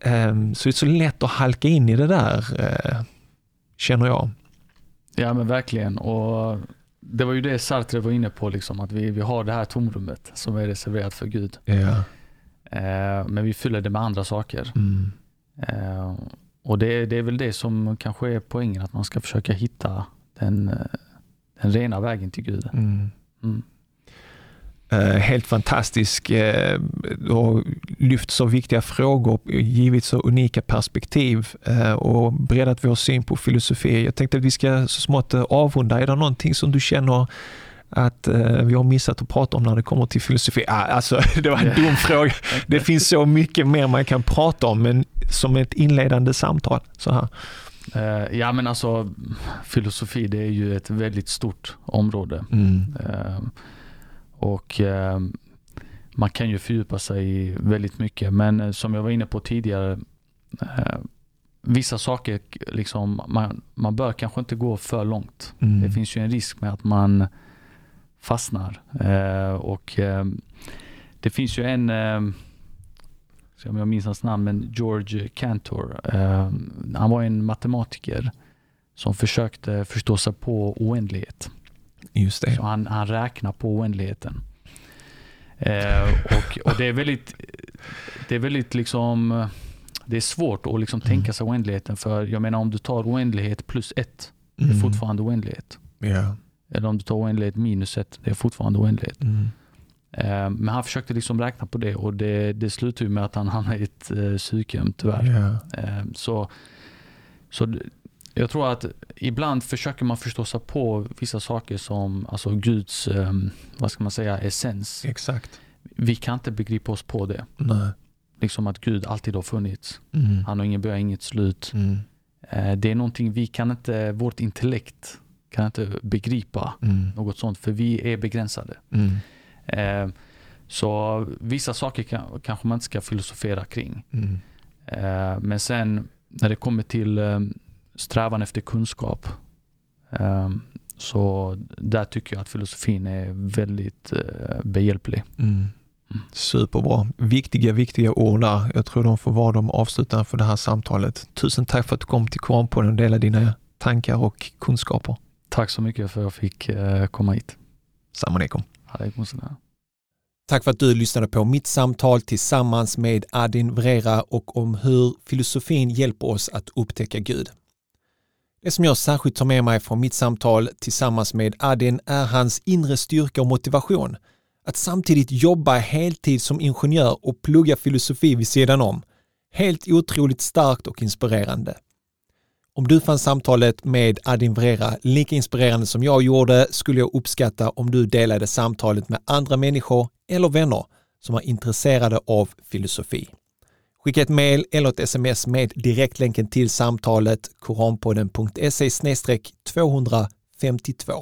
ehm, så det är så lätt att halka in i det där, eh, känner jag. Ja men verkligen. Och det var ju det Sartre var inne på, liksom, att vi, vi har det här tomrummet som är reserverat för Gud. Ja. Eh, men vi fyller det med andra saker. Mm. Eh, och det, det är väl det som kanske är poängen, att man ska försöka hitta den, eh, den rena vägen till Gud. Mm. Mm. Eh, helt fantastisk eh, och lyft så viktiga frågor, givit så unika perspektiv och breddat vår syn på filosofi. Jag tänkte att vi ska så smått avrunda. Är det någonting som du känner att eh, vi har missat att prata om när det kommer till filosofi? Ah, alltså, det var en dum fråga. Det finns så mycket mer man kan prata om, men som ett inledande samtal. Så här. Eh, ja men alltså filosofi det är ju ett väldigt stort område. Mm. Eh, och eh, man kan ju fördjupa sig i väldigt mycket. Men eh, som jag var inne på tidigare, eh, vissa saker, liksom, man, man bör kanske inte gå för långt. Mm. Det finns ju en risk med att man fastnar. Eh, och eh, det finns ju en, eh, se om jag minns hans namn, men George Cantor. Han var en matematiker som försökte förstå sig på oändlighet. Just det. Så han, han räknar på oändligheten. Och, och det är väldigt, det är väldigt liksom, det är svårt att liksom Mm. tänka sig oändligheten. För jag menar om du tar oändlighet plus ett, det är Mm. fortfarande oändlighet. Ja. Eller om du tar oändlighet minus ett, det är fortfarande oändlighet. Mm. Eh, men han försökte liksom räkna på det och det, det slutade med att han hamnade i ett eh, psykhem tyvärr. Ja. Eh, så, så jag tror att ibland försöker man förstå sig på vissa saker som alltså Guds, eh, vad ska man säga, essens. Exakt. Vi kan inte begripa oss på det. Nej. Liksom att Gud alltid har funnits. Mm. Han har ingen början, inget slut. Mm. Eh, det är någonting vi kan inte, vårt intellekt kan inte begripa Mm. något sånt för vi är begränsade. Mm. Eh, så vissa saker kan, kanske man inte ska filosofera kring. Mm. Eh, men sen när det kommer till eh, strävan efter kunskap eh, så där tycker jag att filosofin är väldigt eh, behjälplig. Mm. Superbra. Viktiga, viktiga ord där. Jag tror de får vara de avslutande för det här samtalet. Tusen tack för att du kom till Koranpodden och delade dina tankar och kunskaper. Tack så mycket för att jag fick eh, komma hit. Salam. Tack för att du lyssnade på mitt samtal tillsammans med Adin Vrera och om hur filosofin hjälper oss att upptäcka Gud. Det som jag särskilt tar med mig från mitt samtal tillsammans med Adin är hans inre styrka och motivation. Att samtidigt jobba heltid som ingenjör och plugga filosofi vid sidan om. Helt otroligt starkt och inspirerande. Om du fann samtalet med Adin Vrera lika inspirerande som jag gjorde skulle jag uppskatta om du delade samtalet med andra människor eller vänner som är intresserade av filosofi. Skicka ett mejl eller ett sms med direktlänken till samtalet koranpodden.se 252.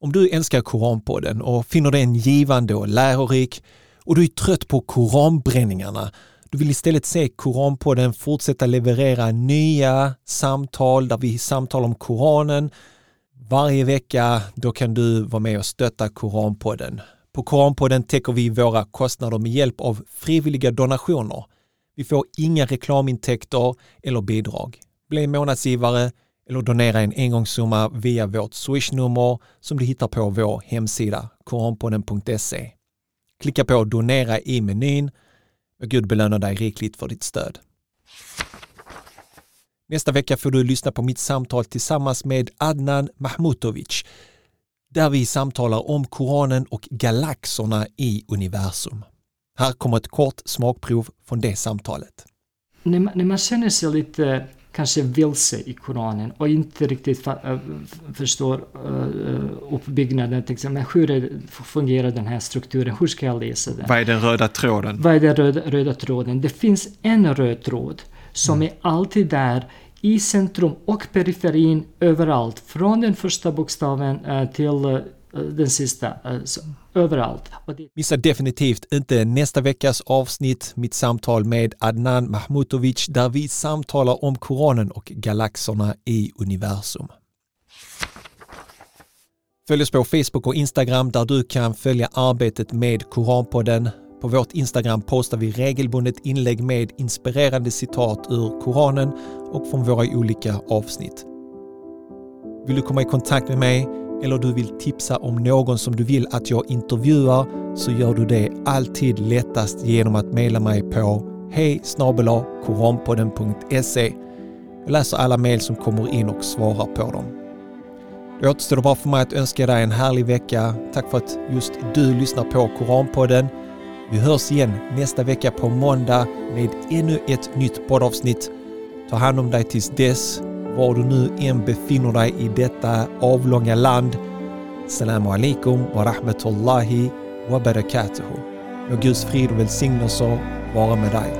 Om du älskar Koranpodden och finner den givande och lärorik och du är trött på koranbränningarna du vill istället se Koranpodden fortsätta leverera nya samtal där vi samtalar om Koranen varje vecka. Då kan du vara med och stötta Koranpodden. På Koranpodden täcker vi våra kostnader med hjälp av frivilliga donationer. Vi får inga reklamintäkter eller bidrag. Bli månadsgivare eller donera en engångssumma via vårt swishnummer som du hittar på vår hemsida koranpodden.se. Klicka på donera i menyn och Gud belönar dig rikligt för ditt stöd. Nästa vecka får du lyssna på mitt samtal tillsammans med Adnan Mahmutovic där vi samtalar om Koranen och galaxerna i universum. Här kommer ett kort smakprov från det samtalet. När man, när man känner sig lite kanske vilse i Koranen och inte riktigt äh, förstår uh, uppbyggnaden. Men hur fungerar den här strukturen? Hur ska jag läsa den? Vad är den röda tråden? Vad är den röda, röda tråden? Det finns en röd tråd som mm. är alltid där i centrum och periferin överallt. Från den första bokstaven uh, till den sista. Överallt. Missa definitivt inte nästa veckas avsnitt, mitt samtal med Adnan Mahmutovic, där vi samtalar om Koranen och galaxerna i universum. Följ oss på Facebook och Instagram där du kan följa arbetet med Koranpodden. På vårt Instagram postar vi regelbundet inlägg med inspirerande citat ur Koranen och från våra olika avsnitt. Vill du komma i kontakt med mig eller du vill tipsa om någon som du vill att jag intervjuar så gör du det alltid lättast genom att mejla mig på hej koranpodden.se. Jag läser alla mejl som kommer in och svarar på dem. Det återstår bara för mig att önska dig en härlig vecka. Tack för att just du lyssnar på Koranpodden. Vi hörs igen nästa vecka på måndag med ännu ett nytt poddavsnitt. Ta hand om dig tills dess var du nu än befinner dig i detta avlånga land. Salam alaikum wa rahmatullahi wa barakatuhu. Må Guds frid och välsignelser vara med dig.